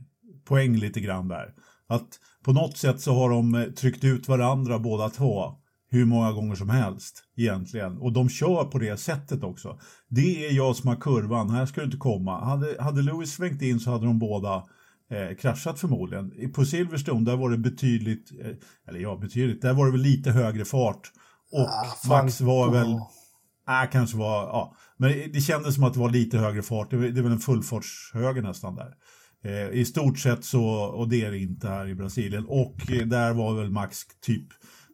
poäng lite grann där. Att på något sätt så har de tryckt ut varandra båda två hur många gånger som helst egentligen. Och de kör på det sättet också. Det är jag som har kurvan, här ska du inte komma. Hade, hade Lewis svängt in så hade de båda eh, kraschat förmodligen. På Silverstone där var det betydligt, eh, eller ja betydligt, där var det väl lite högre fart. Och Ah, Max var väl Ja. Nej, kanske var, ja. Men det kändes som att det var lite högre fart. Det är det är väl en fullfartshöger nästan där. Eh, I stort sett så, och det är det inte här i Brasilien. Och eh, där var väl Max typ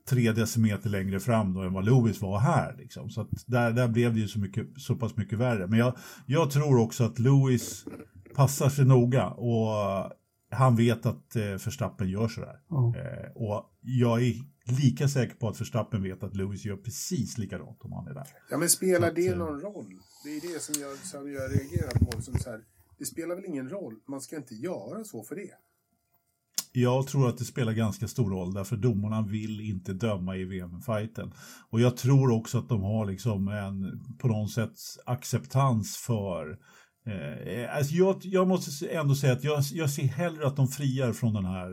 tre decimeter längre fram då än vad Lewis var här. Liksom. Så där, där blev det ju så, mycket, så pass mycket värre. Men jag, jag tror också att Lewis passar sig noga och han vet att eh, Verstappen gör sådär. Ja. Eh, och jag är lika säker på att Verstappen vet att Lewis gör precis likadant om han är där. Ja, men spelar Att, det eh, någon roll? Det är det som jag, som jag reagerar på. Som så här, det spelar väl ingen roll? Man ska inte göra så för det. Jag tror att det spelar ganska stor roll därför domarna vill inte döma i VM-fighten. Och jag tror också att de har liksom en på något sätt acceptans för eh, alltså jag, jag måste ändå säga att jag, jag ser hellre att de friar från den här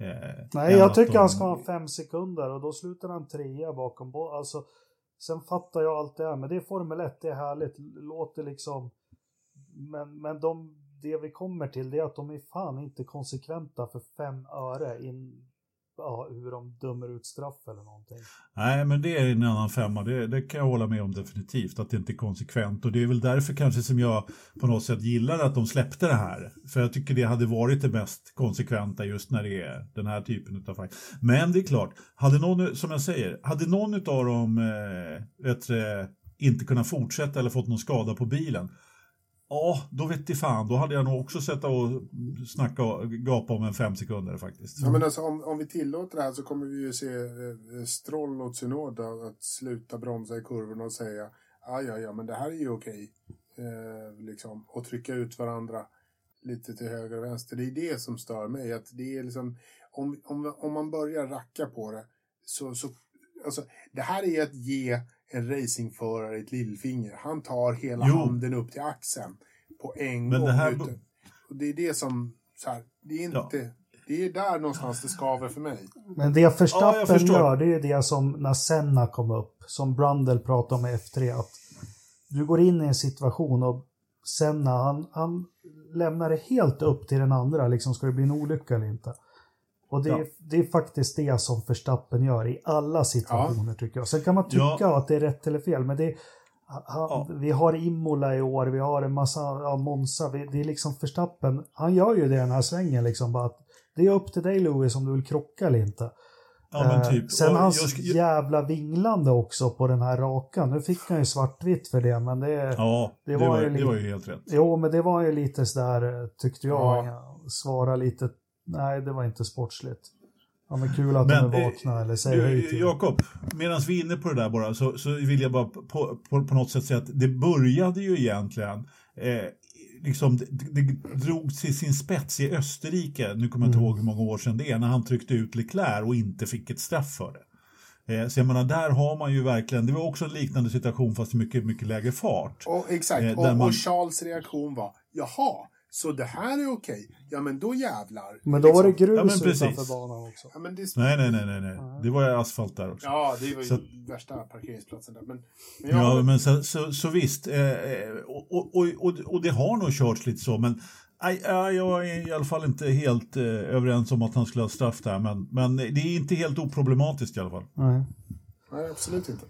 eh, Nej, jag tycker de- han ska ha fem sekunder och då slutar han trea bakom Alltså, sen fattar jag allt det här, men det är Formel 1, det är härligt. Låter liksom... Men, men de, det vi kommer till det är att de är fan inte konsekventa för fem öre in, ja, hur de dömer ut straff eller någonting. Nej, men det är en annan femma. Det, det kan jag hålla med om definitivt, att det inte är konsekvent. Och det är väl därför kanske som jag på något sätt gillar att de släppte det här. För jag tycker det hade varit det mest konsekventa just när det är den här typen av fall. Men det är klart, hade någon, som jag säger, hade någon av dem eh, vet, inte kunnat fortsätta eller fått någon skada på bilen, Ja, då vet jag fan. Då hade jag nog också sett och snacka och gapa om en fem sekunder faktiskt. Ja, men alltså, om, om vi tillåter det här så kommer vi ju se eh, eh Stroll och Tsunoda att sluta bromsa i kurvorna och säga ja, ja, ja, men det här är ju okej. Eh, liksom, och trycka ut varandra lite till höger och vänster. Det är det som stör mig. Att det är liksom, om, om, om man börjar racka på det så, så alltså, det här är att ge en racingförare ett lillfinger. Han tar hela Jo. handen upp till axeln på en Men gång. det här- utan- och det är det som, så här, det är inte, det är där någonstans det skaver för mig. Men det Ja, jag Verstappen förstår. gör, det är ju det som när Senna kom upp, som Brundle pratade om i F3, att du går in i en situation och Senna, han, han lämnar det helt upp till den andra, liksom ska det bli en olycka eller inte. Och det, är, Ja. det är faktiskt det som Verstappen gör i alla situationer tycker jag. Sen kan man tycka Ja. att det är rätt eller fel, men det är, han, Ja. Vi har Imola i år, vi har en massa, ja, Monza, vi, det är liksom Verstappen, han gör ju det den här svängen liksom, bara att det är upp till dig Louis om du vill krocka eller inte. Ja, Eh, typ. Sen hans jag ska- jävla vinglande också på den här rakan. Nu fick han ju svartvitt för det, men det... Ja, det det, var var, ju det lite- var ju helt rätt. Jo, men det var ju lite sådär, eh, tyckte jag. Ja. Svara lite... Nej, det var inte sportsligt. Ja, men kul att Men, de är eh, vakna eller säger hej Du, till Jakob, medan vi är inne på det där bara så, så vill jag bara på, på, på något sätt säga att det började ju egentligen eh, liksom, det, det drog till sin spets i Österrike, nu kommer jag inte Mm. ihåg hur många år sedan det är, när han tryckte ut Leclerc och inte fick ett straff för det. Eh, så jag menar, där har man ju verkligen, det var också en liknande situation fast i mycket, mycket lägre fart. Och, exakt, Eh, och, man- och Charles reaktion var jaha, så det här är okej. Ja, men då jävlar. Men då var det Liksom. grus Ja, men precis. utanför banan också. Ja, men det... Nej, nej, nej, nej, nej. det var ju asfalt där också. Ja, det var ju Så- värsta parkeringsplatsen där. Men, men Ja, jag, men så, så, så visst. Eh, eh, och, och, och, och det har nog körts lite så, men nej, ja, jag är i alla fall inte helt eh, överens om att han skulle ha straff där. Men, men det är inte helt oproblematiskt i alla fall. Nej. nej, absolut inte.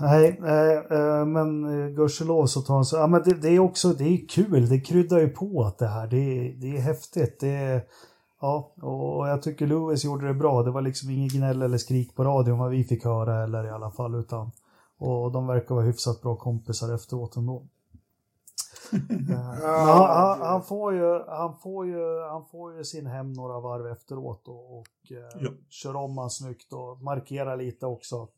Nej, eh, eh, men eh, gudskelov så tar han så. Ja, men det, det är också, det är kul. Det kryddar ju på att det här. Det är, det är häftigt. Det är, ja, och jag tycker Lewis gjorde det bra. Det var liksom inget gnäll eller skrik på radion vad vi fick höra eller i alla fall utan. Och de verkar vara hyfsat bra kompisar efteråt ändå. Eh, han, han, han, får ju, han, får ju, han får ju sin hem några varv efteråt och, och Ja. kör om han snyggt och markerar lite också. Att,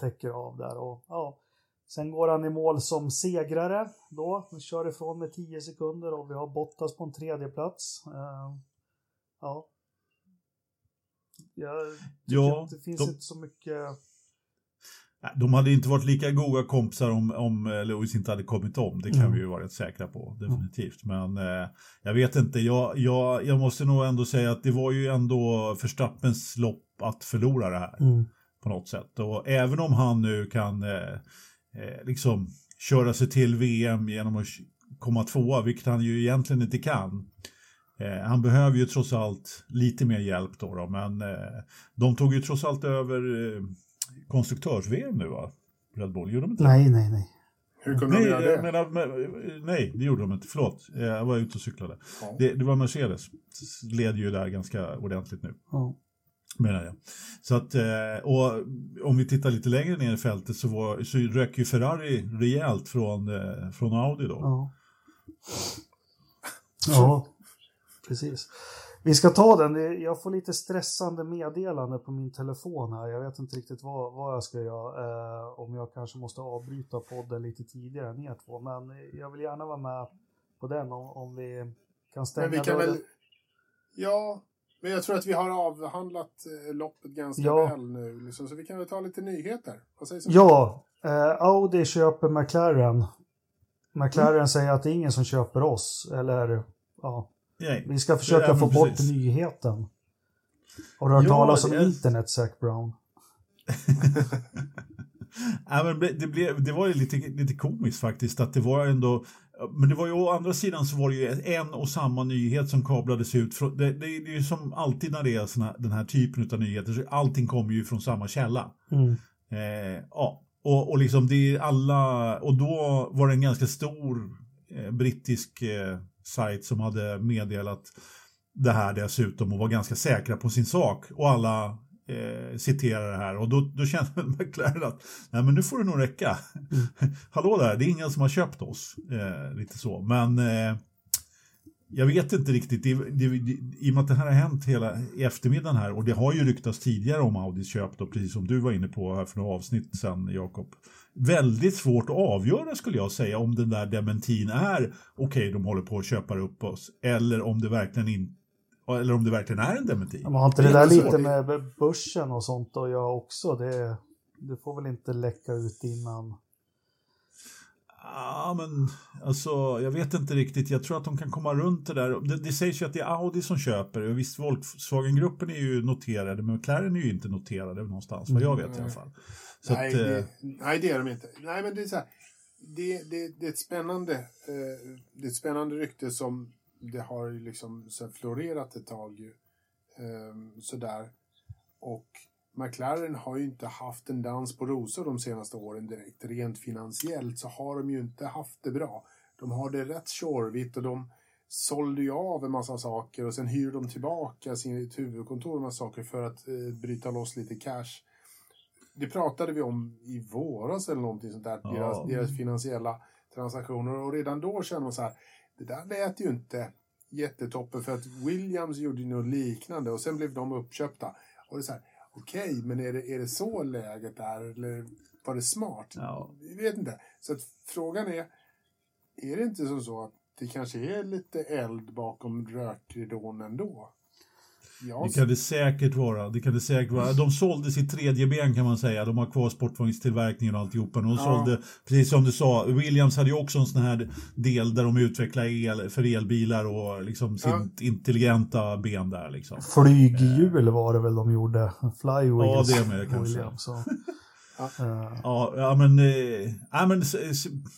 täcker av där och ja. Sen går han i mål som segrare då. Han kör ifrån med 10 sekunder och vi har Bottas på en tredje plats. Eh, ja. Jag Ja, att det finns de- inte så mycket. De hade inte varit lika goda kompisar om, om eh, Lewis inte hade kommit om. Det kan Mm. vi ju vara rätt säkra på, definitivt. Men eh, jag vet inte, jag, jag, jag måste nog ändå säga att det var ju ändå Verstappens lopp att förlora det här. Mm. På något sätt. Och även om han nu kan eh, eh, liksom köra sig till VM genom att komma tvåa, vilket han ju egentligen inte kan. Eh, han behöver ju trots allt lite mer hjälp då, då men eh, de tog ju trots allt över eh, konstruktörs-VM nu va? Red Bull, gjorde de inte? Nej, nej, nej. Hur kunde Nej, de göra det? menar, men, nej, det gjorde de inte. Förlåt, Eh, jag var ute och cyklade. Ja. Det, det var Mercedes. Led ju där ganska ordentligt nu Ja. Menar jag. Så att, eh, och om vi tittar lite längre ner i fältet så, var, så rök ju Ferrari rejält från, eh, från Audi då. Ja. ja, precis. Vi ska ta den. Jag får lite stressande meddelande på min telefon här. Jag vet inte riktigt vad, vad jag ska göra. Eh, om jag kanske måste avbryta podden lite tidigare än er två. Men jag vill gärna vara med på den om, om vi kan stänga Men vi kan dörren. väl... Ja, men jag tror att vi har avhandlat eh, loppet ganska Ja. väl nu. Liksom, så vi kan väl ta lite nyheter. Vad sägs om Ja, eh, Audi köper McLaren. McLaren säger att det är ingen som köper oss. Eller ja, Nej. vi ska försöka få bort precis. nyheten. Har du hört talas om internet, Zac Brown? Ja, men det, blev, det var ju lite, lite komiskt faktiskt att det var ändå men det var ju å andra sidan så var det ju en och samma nyhet som kablades ut. Från, det, det, är ju som alltid när det är såna, den här typen av nyheter, så allting kommer ju från samma källa. Mm. Eh, ja, och, och liksom det är alla, och då var det en ganska stor eh, brittisk eh, sajt som hade meddelat det här dessutom och var ganska säkra på sin sak. Och alla eh, citerar det här och då, då känner McLaren att nej men nu får det nog räcka. Mm. Hallå där, det är ingen som har köpt oss. Eh, lite så, men eh, jag vet inte riktigt, det, det, det, i och med att det här har hänt hela eftermiddagen här och det har ju ryktats tidigare om Audis köp då, precis som du var inne på här för några avsnitt sen Jakob. Väldigt svårt att avgöra skulle jag säga om den där dementin är okej, okay, de håller på att köpa upp oss eller om det verkligen inte eller om det verkligen är en dementi. Man har inte det, det där lite med börsen och sånt att göra också? Det, det får väl inte läcka ut innan? Ja, men alltså, jag vet inte riktigt. Jag tror att de kan komma runt det där. Det, det sägs ju att det är Audi som köper. Och visst, Volkswagen-gruppen är ju noterade, men McLaren är ju inte noterade någonstans, vad jag vet mm. i alla fall. Så nej, att, det, eh... nej, det är de inte. Nej, men det är så här. Det, det, det är ett spännande, eh, det är ett spännande rykte som det har ju liksom så florerat ett tag. Eh, sådär. Och McLaren har ju inte haft en dans på rosor de senaste åren direkt. Rent finansiellt så har de ju inte haft det bra. De har det rätt tjorvigt och de sålde ju av en massa saker och sen hyr de tillbaka sitt huvudkontor med saker för att eh, bryta loss lite cash. Det pratade vi om i våras eller någonting sånt där, deras, deras finansiella transaktioner och redan då kände man så här, det där lät ju inte jättetoppen för att Williams gjorde något liknande och sen blev de uppköpta. Och det är så här, okej, okay, men är det, är det så läget är eller var det smart? Ja. Vi vet inte. Så att frågan är, är det inte som så att det kanske är lite eld bakom rökridån ändå? Jag... Det kan det säkert vara. Det kan det säkert vara. De sålde sitt tredje ben kan man säga. De har kvar sportvagnstillverkningen och alltihopa. De ja. sålde, precis som du sa, Williams hade ju också en sån här del där de utvecklar el för elbilar och liksom sitt ja. intelligenta ben där. Liksom. Flyghjul var det väl de gjorde? Flywheels. Ja, det med kanske. Williams, Ja. ja, ja, men, äh, men,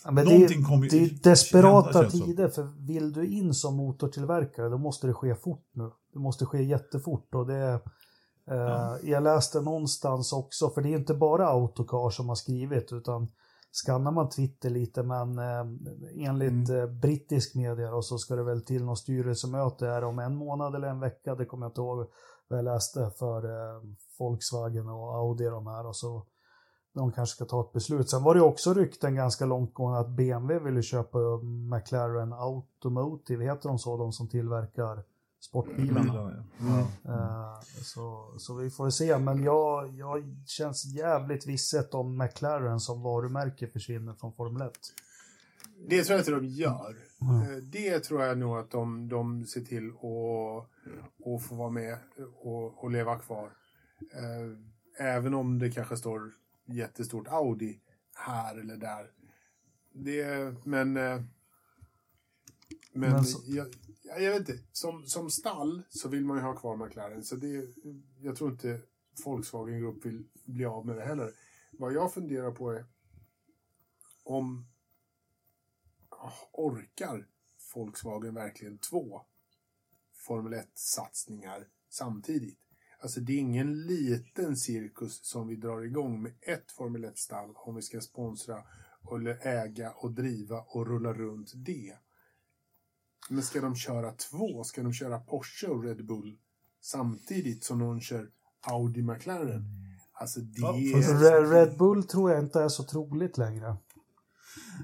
ja, men någonting kommer ju... Det är desperata tider, för vill du in som motortillverkare då måste det ske fort nu. Det måste ske jättefort och det... Eh, ja. Jag läste någonstans också, för det är inte bara Autocar som har skrivit, utan skannar man Twitter lite, men eh, enligt mm. eh, brittisk media och så ska det väl till något styrelsemöte här om en månad eller en vecka, det kommer jag inte ihåg vad jag läste för eh, Volkswagen och Audi de här och så de kanske ska ta ett beslut. Sen var det också rykten ganska långtgående att BMW ville köpa McLaren Automotive, heter de så, de som tillverkar sportbilarna. Mm. Uh, så, så vi får se, men jag, jag känns jävligt visset om McLaren som varumärke försvinner från Formel 1. Det tror jag inte de gör. Mm. Det tror jag nog att de, de ser till att, att få vara med och, och leva kvar. Uh, även om det kanske står jättestort Audi här eller där. Det, men... Men, men så... jag, jag vet inte. Som, som stall så vill man ju ha kvar McLaren. Så det, jag tror inte Volkswagen Group vill bli av med det heller. Vad jag funderar på är om orkar Volkswagen verkligen två Formel 1-satsningar samtidigt? Alltså det är ingen liten cirkus som vi drar igång med ett Formel 1-stall om vi ska sponsra eller äga och driva och rulla runt det. Men ska de köra två? Ska de köra Porsche och Red Bull samtidigt som de kör Audi McLaren? Alltså det... Red Bull tror jag inte är så troligt längre.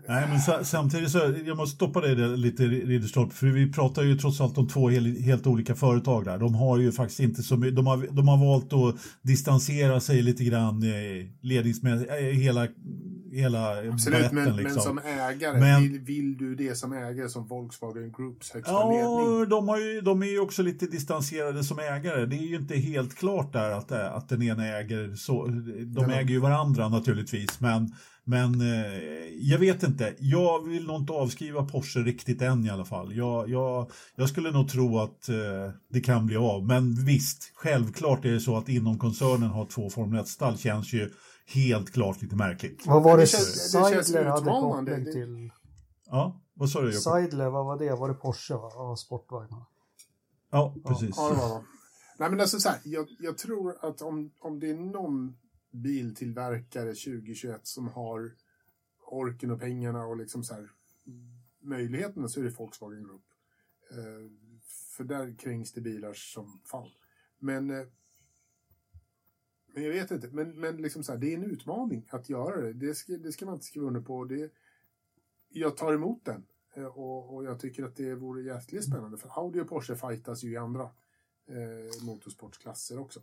Nej, men samtidigt så, jag måste stoppa dig lite Ridderstolpe, för vi pratar ju trots allt om två helt, olika företag där. De har ju faktiskt inte så mycket, de har, de har valt att distansera sig lite grann eh, ledningsmässigt, eh, hela hela Absolut, men, liksom. men som ägare, men, vill, vill, du det som ägare som Volkswagen Groups högsta ja, ledning? De, har ju, de är ju också lite distanserade som ägare. Det är ju inte helt klart där att, att den ena äger så. De äger ju varandra naturligtvis, men men eh, jag vet inte, jag vill nog inte avskriva Porsche riktigt än i alla fall. Jag, jag, jag skulle nog tro att eh, det kan bli av. Men visst, självklart är det så att inom koncernen har två Formel 1-stall känns ju helt klart lite märkligt. Vad var det, det Seidler hade koppling till? Ja, vad sa du Jacob? Seidler, vad var det? Var det Porsche? Va? Ja, sportvagnar. Ja, precis. Ja, det var det. Nej, men alltså så här, jag, jag tror att om, om det är någon biltillverkare 2021 som har orken och pengarna och liksom så här, möjligheterna så är det Volkswagen Group. Eh, för där krängs det bilar som fall. Men eh, Men jag vet inte. Men, men liksom så här, det är en utmaning att göra det. Det ska, det ska man inte skriva under på. Det, jag tar emot den. Eh, och, och jag tycker att det vore jäkligt spännande. För Audi och Porsche fightas ju i andra eh, motorsportklasser också.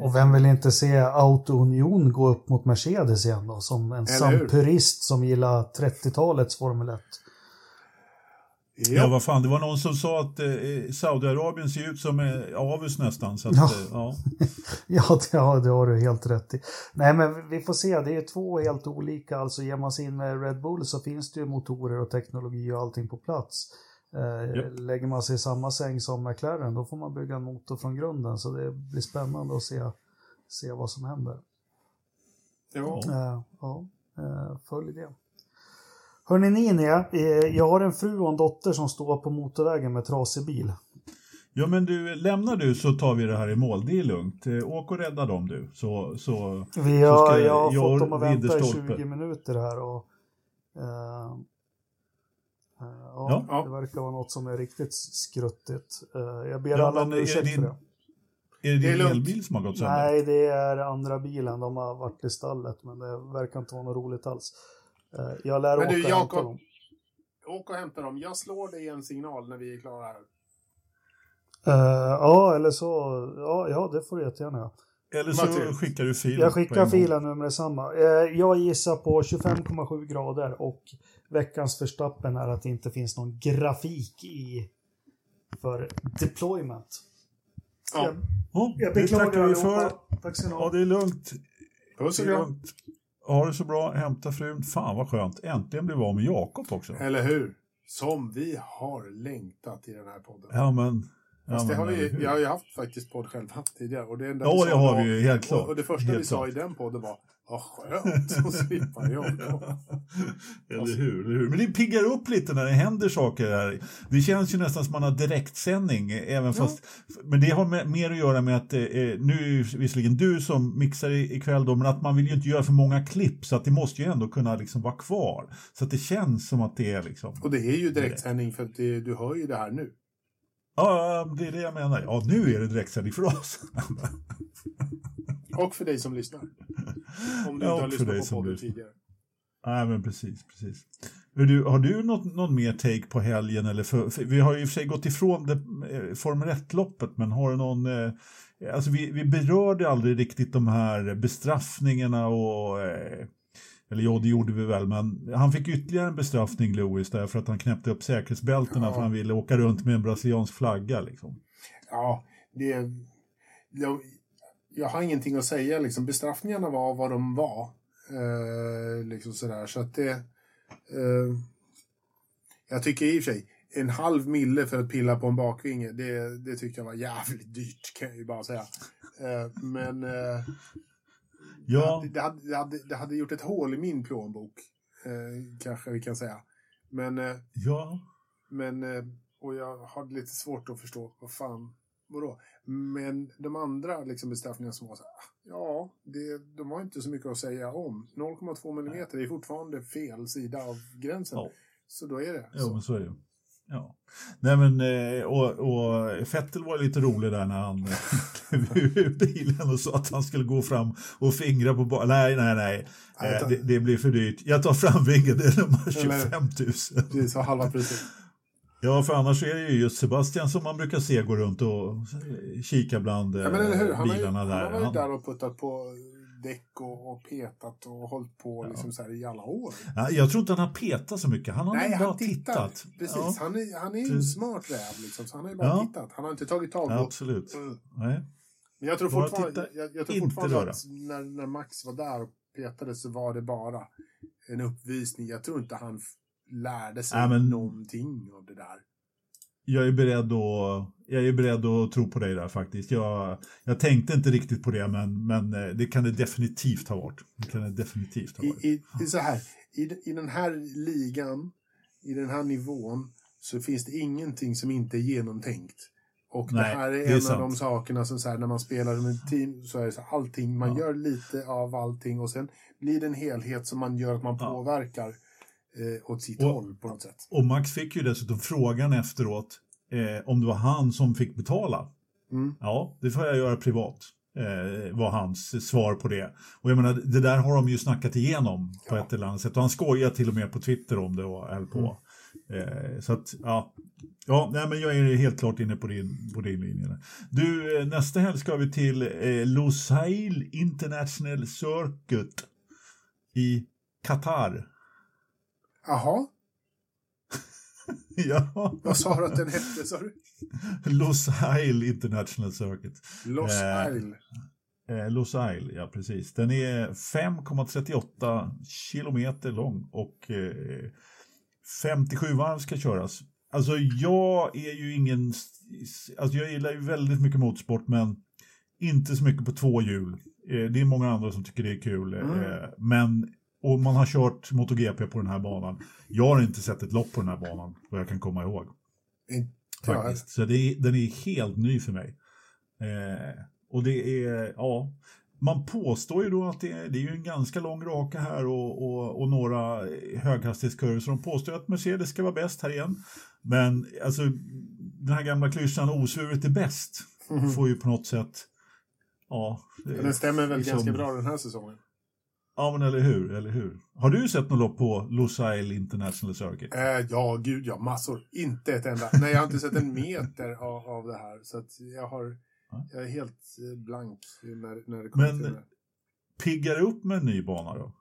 Och vem vill inte se Auto Union gå upp mot Mercedes igen då? Som en Eller sann hur? purist som gillar 30-talets Formel 1. Ja, ja, vad fan, det var någon som sa att eh, Saudiarabien ser ut som eh, Avus nästan. Så att, Ja. eh, ja. Ja, det, ja, det har du helt rätt i. Nej, men vi får se. Det är två helt olika. Alltså ger man sig in med Red Bull så finns det ju motorer och teknologi och allting på plats. Eh, Japp. Lägger man sig i samma säng som McLaren då får man bygga en motor från grunden. Så det blir spännande att se, se vad som händer. ja. Eh, ja, eh, följ det. Hörni Nini, eh, jag har en fru och en dotter som står på motorvägen med trasig bil. ja, men du, lämnar du så tar vi det här i mål. Det är lugnt. Eh, Åk och rädda dem du. Så, så, Vi Så har, ska jag har jag fått dem att vänta i Ridderstolpe. 20 minuter här och eh, ja, Ja. Ja. det verkar vara något som är riktigt skruttigt. Eh, jag ber Ja, alla om ursäkt din- för det. är det Det är din elbil som har gått sönder? Nej, det är andra bilen. De har varit i stallet, men det verkar inte vara något roligt alls. Eh, jag lär Men åka du, och hämta dem. Åk och hämta dem. Jag slår dig en signal när vi är klara här. Eh, ja, eller så. Ja, ja, det får du jättegärna göra. Eller så Mattias. skickar du filen Jag skickar filen nu med detsamma. Eh, jag gissar på 25,7 grader och veckans förstappen är att det inte finns någon grafik i för deployment. Ja. Jag, Ja, jag det beklagar tackar vi för. Tack ska ni Ja, det är lugnt. Puss Det och kram. Ha det så bra. Hämta frun. Fan vad skönt. Äntligen blev vi av med Jakob också. Eller hur? Som vi har längtat i den här podden. Ja, men... Ja, Fast det men, har vi, vi har ju haft faktiskt podd själva tidigare. Och det enda Ja, det sa har då- vi ju, helt klart. Och, och det första Helt vi sa klart. i den podden var vad skönt att slippa jag. Eller hur, eller hur? Men det piggar upp lite när det händer saker här. Det känns ju nästan som man har direktsändning. Även fast, Men det har mer att göra med att eh, nu är ju visserligen du som mixar i- ikväll då, men att man vill ju inte göra för många klipp så att det måste ju ändå kunna liksom vara kvar. Så att det känns som att det är liksom... Och det är ju direktsändning för att det, du hör ju det här nu. Ja, det är det jag menar. Ja, nu är det direktsändning för oss. Och för dig som lyssnar. Om du Ja, inte har lyssnat på podden tidigare. Nej, men precis, precis. Du, har du något, någon mer take på helgen? Eller för, för, vi har ju i och för sig gått ifrån det, eh, Formel 1-loppet, men har du någon... Eh, alltså vi, vi berörde aldrig riktigt de här bestraffningarna och... Eh, eller ja, det gjorde vi väl, men han fick ytterligare en bestraffning, Lewis, därför att han knäppte upp säkerhetsbältena Ja. för han ville åka runt med en brasiliansk flagga. Liksom. Ja, det... Jag, jag har ingenting att säga liksom. Bestraffningarna var vad de var. Eh, liksom sådär. Så att det... Eh, jag tycker i och för sig, en halv mille för att pilla på en bakvinge, det, det tycker jag var jävligt dyrt kan jag ju bara säga. Eh, men eh, Ja, det, hade, det, hade, det hade gjort ett hål i min plånbok, eh, kanske vi kan säga. Men, eh, ja. men eh, och jag hade lite svårt att förstå, vad fan, vadå? Men de andra liksom, bestraffningarna som var så här, ja, det, de har inte så mycket att säga om. 0,2 millimeter är fortfarande fel sida av gränsen. Ja. Så då är det. Jo, så. men så är det. Ja. Nej, men, eh, och, och Fettel var lite rolig där när han klev ur bilen och sa att han skulle gå fram och fingra på ba- Nej, nej, nej. Eh, det, det blir för dyrt. Jag tar framvingen, det är nummer Eller- 25 000. Precis, halva priset. Ja, för annars är det ju just Sebastian som man brukar se gå runt och kika bland Ja, eh, Han ju, bilarna han där. har varit Han- där och puttat på däck och, och petat och hållit på liksom så här i alla år. Ja, jag tror inte han har petat så mycket. Han har Nej, bara han tittar. tittat. Precis, Ja, han är, han är ju en smart räv liksom, så han har ju bara Ja. tittat. Han har inte tagit tag ja, absolut. Mm. Nej. Men jag tror Bara fortfarande, titta, jag, jag tror fortfarande röra. att när, när Max var där och petade så var det bara en uppvisning. Jag tror inte han lärde sig Nej, men- någonting av det där. Jag är beredd att, jag är beredd att tro på dig där faktiskt. Jag, jag tänkte inte riktigt på det, men, men eh, det kan det definitivt ha varit. Det kan det definitivt ha varit. i, i, så här, i, I den här ligan, i den här nivån, så finns det ingenting som inte är genomtänkt. Och Nej, det här är, det är en sant. av de sakerna som så här, när man spelar med ett team så är det så här, allting, man Ja. gör lite av allting och sen blir det en helhet som man gör att man Ja. påverkar eh, åt sitt Och- håll på något sätt. Och Max fick ju dessutom frågan efteråt eh, om det var han som fick betala. Mm. Ja, det får jag göra privat. Eh, var hans svar på det. Och jag menar, det där har de ju snackat igenom på ett eller annat sätt. Och han skojar till och med på Twitter om det och höll på. Eh, så att, ja. Ja, nej, men jag är helt klart inne på din, på din linje. där. Du, eh, nästa helg ska vi till eh, Lusail International Circuit i Qatar. Jaha, ja, vad sa du att den hette? Sa du? Lusail International Circuit. Los Eh, Isle. Eh, Lusail, ja precis. Den är 5,38 kilometer lång och eh, 57 varv ska köras. Alltså jag är ju ingen, alltså jag gillar ju väldigt mycket motorsport men inte så mycket på två hjul. Eh, det är många andra som tycker det är kul. Mm. Eh, men, och man har kört MotoGP på den här banan. Jag har inte sett ett lopp på den här banan, vad jag kan komma ihåg. Faktiskt. Så är, den är helt ny för mig. Eh, och det är, ja, man påstår ju då att det är, det är ju en ganska lång raka här och, och, och några höghastighetskurvor. Så de påstår att Mercedes ska vara bäst här igen. Men alltså, den här gamla klyschan osvuret är bäst får ju på något sätt, ja. det- den stämmer väl liksom- ganska bra den här säsongen. Ja, men eller hur, eller hur. Har du sett något lopp på Lusail International Circuit? Eh, ja, gud ja, massor. Inte ett enda. Nej, jag har inte sett en meter av, av det här. Så att jag, har, Ja. jag är helt eh, blank när, när det kommer Men- till det. Piggar det upp med en ny bana då?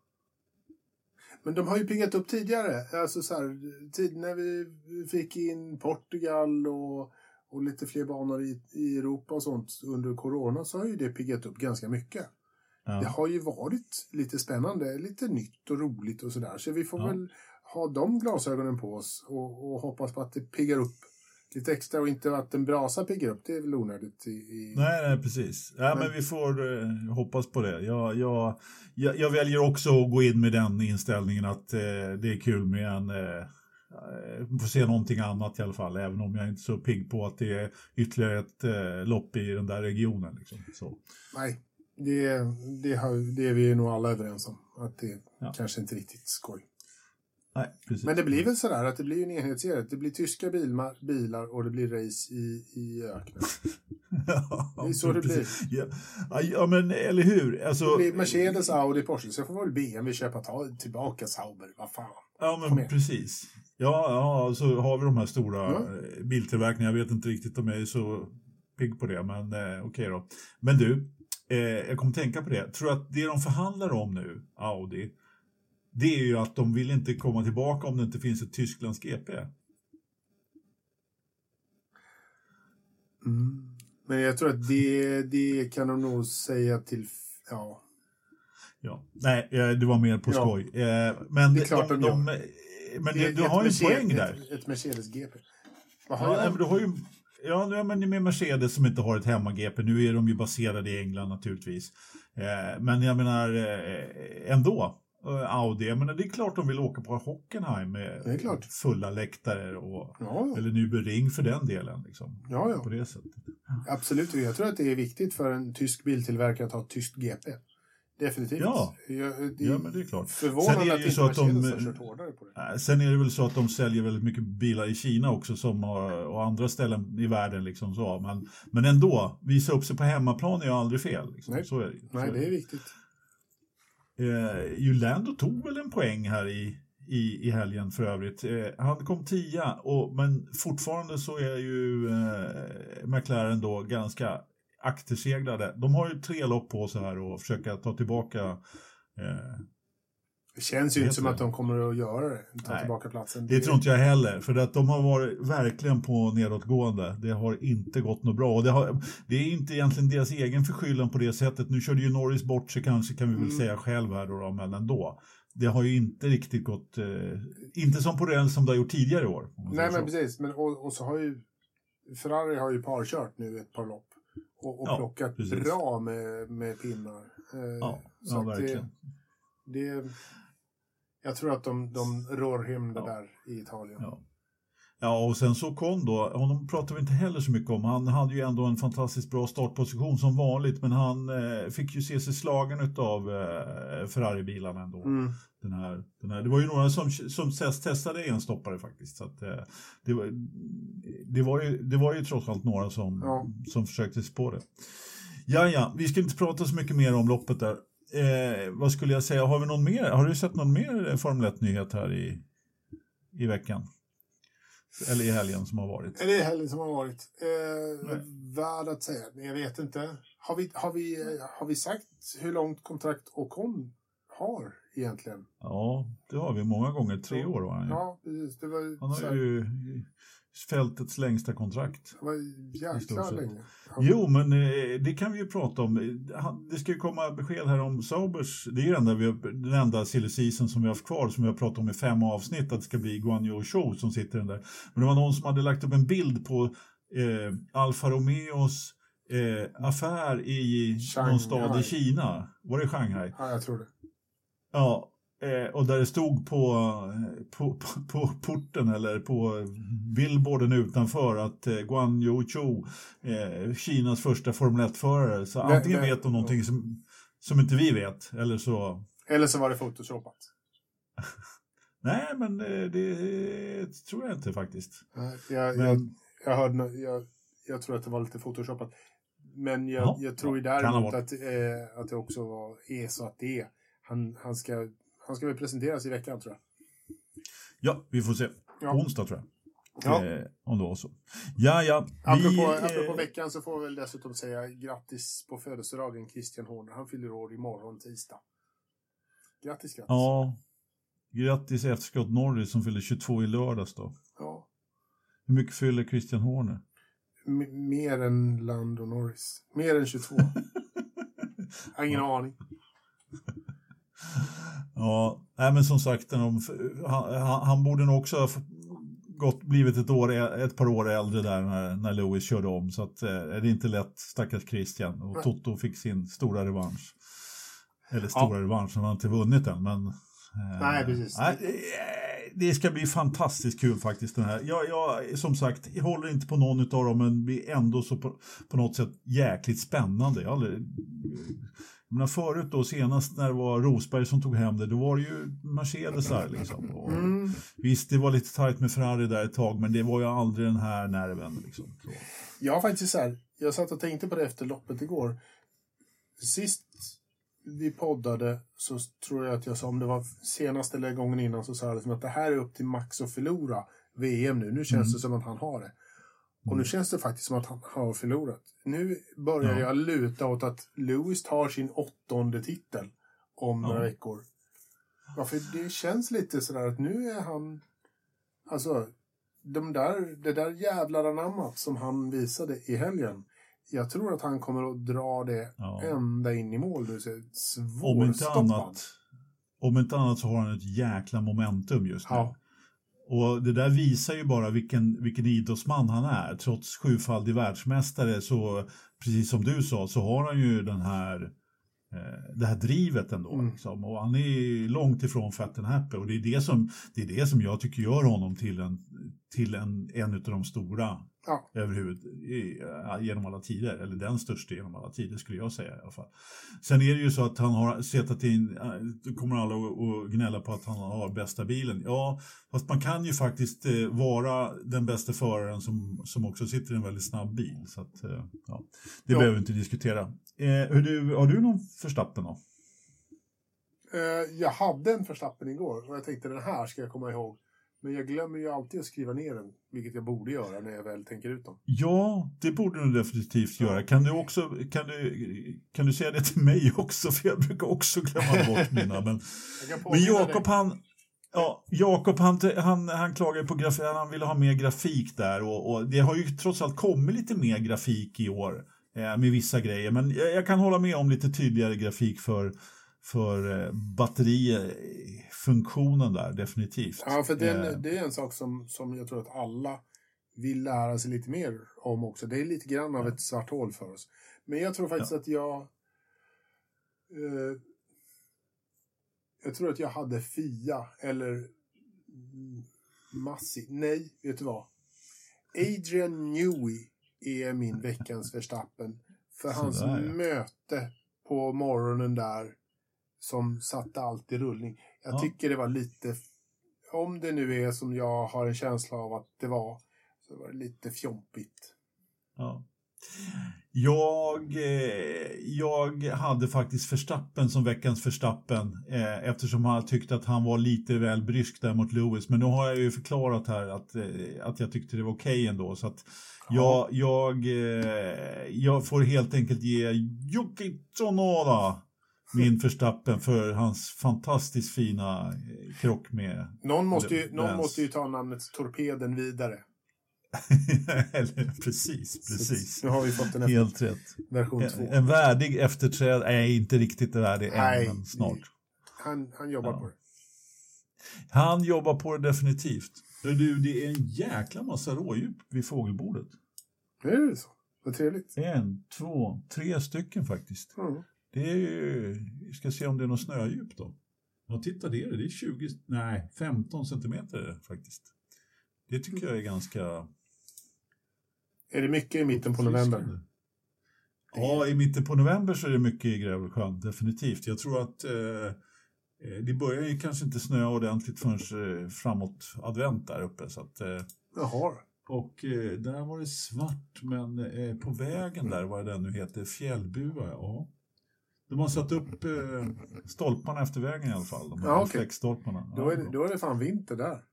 Men de har ju piggat upp tidigare. Alltså så här, tid när vi fick in Portugal och, och lite fler banor i, i Europa och sånt under corona så har ju det piggat upp ganska mycket. Det Ja. har ju varit lite spännande, lite nytt och roligt och sådär. Så vi får Ja. väl ha de glasögonen på oss och, och hoppas på att det piggar upp lite extra och inte att en brasa piggar upp. Det är väl onödigt. I, i... Nej, nej, precis. Ja, men, Men- vi får eh, hoppas på det. Jag, jag, jag, jag väljer också att gå in med den inställningen att eh, det är kul med en... Eh, eh, får se någonting annat i alla fall, även om jag inte är så pigg på att det är ytterligare ett eh, lopp i den där regionen. Liksom. Så. Nej, det, det, har, det är vi nog alla överens om. Att det Ja. kanske inte riktigt skoj. Nej. Men det blir väl sådär att det blir en enhetsserie. Det blir tyska bilma, bilar och det blir race i, i öknen. ja, Det är så det precis. Ja, Ja, men eller hur? Alltså, Det blir Mercedes, Audi, Porsche. Så får väl BMW köpa ta, tillbaka Sauber. Vad fan. Ja, men precis. Ja, ja, så har vi de här stora eh, biltillverkningarna. Jag vet inte riktigt om jag är så pigg på det, men eh, okej då. Men du, eh, jag kommer tänka på det. Tror du att det de förhandlar om nu, Audi, det är ju att de vill inte komma tillbaka om det inte finns ett Tysklands GP. Mm. Men jag tror att det, det kan de nog säga till... Ja. Ja. Nej, eh, det var mer på skoj. Eh, men Det är klart de de, men det, du har ju en Mercedes- poäng där. Ett. Vad har Ja, men du har ju, ja, men med Mercedes som inte har ett hemma-GP, nu är de ju baserade i England naturligtvis. Eh, men jag menar eh, ändå, eh, Audi, jag menar, det är klart de vill åka på Hockenheim med fulla läktare och, Ja, eller Nürburgring för den delen. Liksom, ja, På ja. det sättet. Absolut. Jag tror att det är viktigt för en tysk biltillverkare att ha ett tyskt GP. Definitivt. Ja. Jag, det Ja, men det är klart. Är Förvånande att inte att de- har kört hårdare på det. Sen är det väl så att de säljer väldigt mycket bilar i Kina också som, har- och andra ställen i världen. Liksom så. Men, men ändå, visa upp sig på hemmaplan är ju aldrig fel. Liksom. Nej. Så är det. Så Nej, det är viktigt. Eh, Julando tog väl en poäng här i, i, i helgen för övrigt. Eh, han kom tia, och, men fortfarande så är ju eh, McLaren då ganska akterseglade. De har ju tre lopp på sig här och försöka ta tillbaka eh, Det känns ju inte som du att de kommer att göra det. Ta Nej. tillbaka platsen. Det tror inte jag heller, för att de har varit verkligen på nedåtgående. Det har inte gått något bra. Och det, har, det är inte egentligen deras egen förskyllan på det sättet. Nu körde ju Norris bort sig kanske, kan vi väl Mm. säga själv här då, då, men ändå. Det har ju inte riktigt gått, eh, inte som på räls som det har gjort tidigare i år. Nej, men så. precis. Men, och, och så har ju Ferrari har ju parkört nu ett par lopp. Och, och Ja, plockat precis. bra med, med pinnar. Eh, Ja, så ja verkligen. Det, det, jag tror att de, de rår hem det Ja. där i Italien. Ja. Ja, och sen så kom då, honom pratar vi inte heller så mycket om. Han hade ju ändå en fantastiskt bra startposition som vanligt, men han eh, fick ju se sig slagen av eh, Ferrari-bilarna ändå. Mm. Den här, den här, det var ju några som, som test- testade enstoppare faktiskt. Så att, eh, det, var, det, var ju, det var ju trots allt några som, Ja. som försökte sig på det. Ja, ja, vi ska inte prata så mycket mer om loppet där. Eh, vad skulle jag säga, har vi någon mer? Har du sett någon mer Formel 1-nyhet här i, i veckan? Eller i helgen som har varit? Eller i helgen som har varit. Eh, värd att säga. Jag vet inte. Har vi, har, vi, har vi sagt hur långt kontrakt Ocon har egentligen? Ja, det har vi många gånger. Tre år var han ju. Ja, precis. Det var, han har ju fältets längsta kontrakt. Det var jäkla länge. Jo, men eh, det kan vi ju prata om. Det ska ju komma besked här om Saubers. Det är ju enda vi, den enda silly som vi har haft kvar som vi har pratat om i fem avsnitt att det ska bli Guan Zhou som sitter den där. Men det var någon som hade lagt upp en bild på eh, Alfa Romeos eh, affär i Shanghai. någon stad i Kina. Var det Shanghai? Ja, jag tror det. Ja, Eh, och där det stod på, på, på, på, porten eller på billboarden utanför att eh, Guan Yu Zhou, eh, Kinas första Formel 1-förare. Så det, antingen det, vet de någonting som, som inte vi vet eller så... Eller så var det photoshopat. Nej, men eh, det tror jag inte faktiskt. Jag, men... jag, jag, hörde, jag, jag tror att det var lite photoshopat. Men jag, ja, jag tror ju däremot att, eh, att det också var, är så att det är. Han, han ska han ska väl presenteras i veckan tror jag. Ja, vi får se. Ja. Onsdag tror jag. Ja. Eh, om det var så. Ja, ja. Apropå, vi, eh, apropå veckan så får vi väl dessutom säga grattis på födelsedagen Christian Horner. Han fyller år imorgon tisdag. Grattis, grattis. Ja. Grattis efter Scott Norris som fyller 22 i lördags då. Ja. Hur mycket fyller Christian Horner? M mer än Lando Norris. Mer än 22. Jag har ingen aning. Ja, nej, men som sagt, han, han, han borde nog också ha gått, blivit ett, år, ett par år äldre där när, när Lewis körde om. Så att, eh, är det inte lätt, stackars Christian. Och Toto fick sin stora revansch. Eller stora ja. revansch, han har inte vunnit än. Men, eh, nej, precis. Nej, det ska bli fantastiskt kul faktiskt. Den här. Jag, jag, som sagt, jag håller inte på någon av dem, men det är ändå så på, på något sätt jäkligt spännande. Jag aldrig, men förut då, senast när det var Rosberg som tog hem det, då var det ju Mercedesar liksom. Mm. Visst, det var lite tajt med Ferrari där ett tag, men det var ju aldrig den här nerven liksom. Så. Jag har faktiskt så här, jag satt och tänkte på det efter loppet igår. Sist vi poddade så tror jag att jag sa, om det var senaste eller gången innan, så sa jag liksom att det här är upp till Max att förlora VM nu. Nu känns mm. det som att han har det. Och nu mm. känns det faktiskt som att han har förlorat. Nu börjar ja. jag luta åt att Lewis tar sin åttonde titel om ja. några veckor. Ja, för det känns lite sådär att nu är han... Alltså, de där, det där jävlar anammat som han visade i helgen. Jag tror att han kommer att dra det ja. ända in i mål. Du ser, om inte annat Om inte annat så har han ett jäkla momentum just nu. Ja. Och det där visar ju bara vilken, vilken idrottsman han är. Trots sjufaldig världsmästare så, precis som du sa, så har han ju den här eh, det här drivet ändå. Mm. Liksom. Och han är långt ifrån fat and happy och det är det som, det är det som jag tycker gör honom till en, till en, en av de stora ja. överhuvud, genom alla tider, eller den största genom alla tider skulle jag säga i alla fall. Sen är det ju så att han har sett in, då kommer alla att gnälla på att han har bästa bilen. Ja, fast man kan ju faktiskt eh, vara den bästa föraren som, som också sitter i en väldigt snabb bil. Så att, eh, ja, det ja. behöver vi inte diskutera. Eh, hur du, har du någon förstappen då? Eh, jag hade en förstappen igår och jag tänkte den här ska jag komma ihåg. Men jag glömmer ju alltid att skriva ner den, vilket jag borde göra när jag väl tänker ut dem. Ja, det borde du definitivt göra. Kan du, också, kan, du, kan du säga det till mig också? För jag brukar också glömma bort mina. Men, men Jakob han, Ja, Jakob han, han, han klagade på grafik, han ville ha mer grafik där och, och, det har ju trots allt kommit lite mer grafik i år eh, med vissa grejer. Men jag, jag, kan hålla med om lite tydligare grafik för, för eh, batterifunktionen där, definitivt. Ja, för det är, en, det är en sak som, som jag tror att alla vill lära sig lite mer om också. Det är lite grann av ett svart hål för oss. Men jag tror faktiskt ja. att jag... Eh, jag tror att jag hade Fia eller Massi. Nej, vet du vad? Adrian Newey är min veckans Verstappen. För hans möte på morgonen där som satte allt i rullning. Jag ja. tycker det var lite, om det nu är som jag har en känsla av att det var, så var det lite fjompigt. Ja. Jag, eh, jag hade faktiskt Förstappen som veckans Förstappen eh, eftersom han tyckte att han var lite väl brysk där mot Lewis. Men nu har jag ju förklarat här att, eh, att jag tyckte det var okej okay ändå. Så att jag, jag, eh, jag får helt enkelt ge Yuki Tsunoda min Förstappen för hans fantastiskt fina eh, krock med Någon måste ju, någon måste ju ta namnet Torpeden vidare. precis, precis. Så nu har vi fått en Helt rätt. version 2. En, en värdig efterträd, nej inte riktigt värdig Nej, än, men snart. Han, han jobbar Ja. på det. Han jobbar på det definitivt. Men Du, det är en jäkla massa rådjup vid fågelbordet. Är det så. Vad trevligt. En, två, tre stycken faktiskt. Mm. Det är ju, vi ska se om det är något snödjup då. Ja, titta det är det. Det är 20, nej 15 centimeter faktiskt. Det tycker jag är ganska Är det mycket i mitten på november? Ja, i mitten på november så är det mycket i Grävelsjön, definitivt. Jag tror att eh, eh, det börjar ju kanske inte snöa ordentligt förrän eh, framåt advent där uppe. Så att, eh, Jaha. och eh, där var det svart, men eh, på vägen där, vad det nu heter, Fjällbua, ja. De har satt upp eh, stolparna efter vägen i alla fall, de Ja, okej. reflexstolparna. Då är, det, då är det fan vinter där.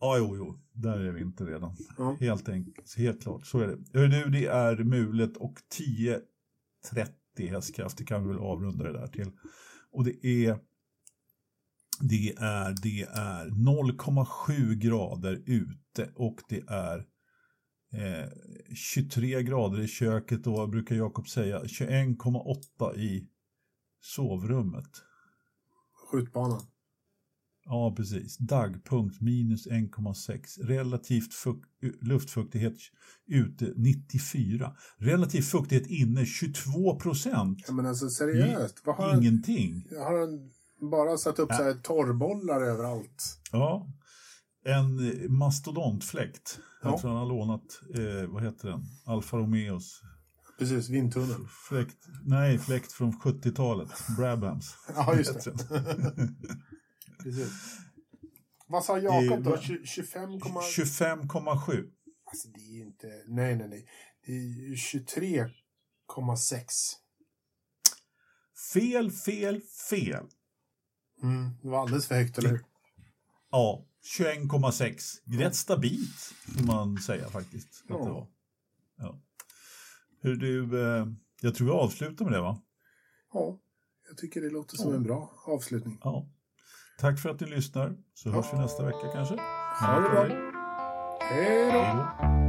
Ja, jo, jo, där är vi inte redan. Ja. Helt enkelt, helt klart, så är det. Hör du, det är mulet och 10-30 hästkrafter kan vi väl avrunda det där till. Och det är det är, det är 0,7 grader ute och det är 23 grader i köket och vad brukar Jakob säga 21,8 i sovrummet. Skjutbanan. Ja, precis. Dagpunkt minus 1,6. Relativt fukt, luftfuktighet ute 94. Relativ fuktighet inne 22 procent. Ja, men alltså seriöst. Vad har han, Ingenting. har han bara satt upp så här torrbollar överallt? Ja. En mastodontfläkt. Ja. Jag tror han har lånat, eh, vad heter den? Alfa Romeos Precis, vindtunnel. fläkt. Nej, fläkt från 70-talet. Brabhams. Ja, just det. Precis. Vad sa Jakob då? Det- 20 25, 25,7. alltså det är ju inte... Nej, nej, nej. Det är ju 23,6. Fel, fel, fel. Mm, det var alldeles för högt, eller hur? Ja, 21,6. Rätt stabilt, får man säga faktiskt. Att Ja. det var. Ja. Hur du, eh, jag tror vi avslutar med det va? Ja, jag tycker det låter som Ja. en bra avslutning. Ja. Tack för att ni lyssnar, så hörs vi nästa vecka kanske. Ha det bra. Hej då!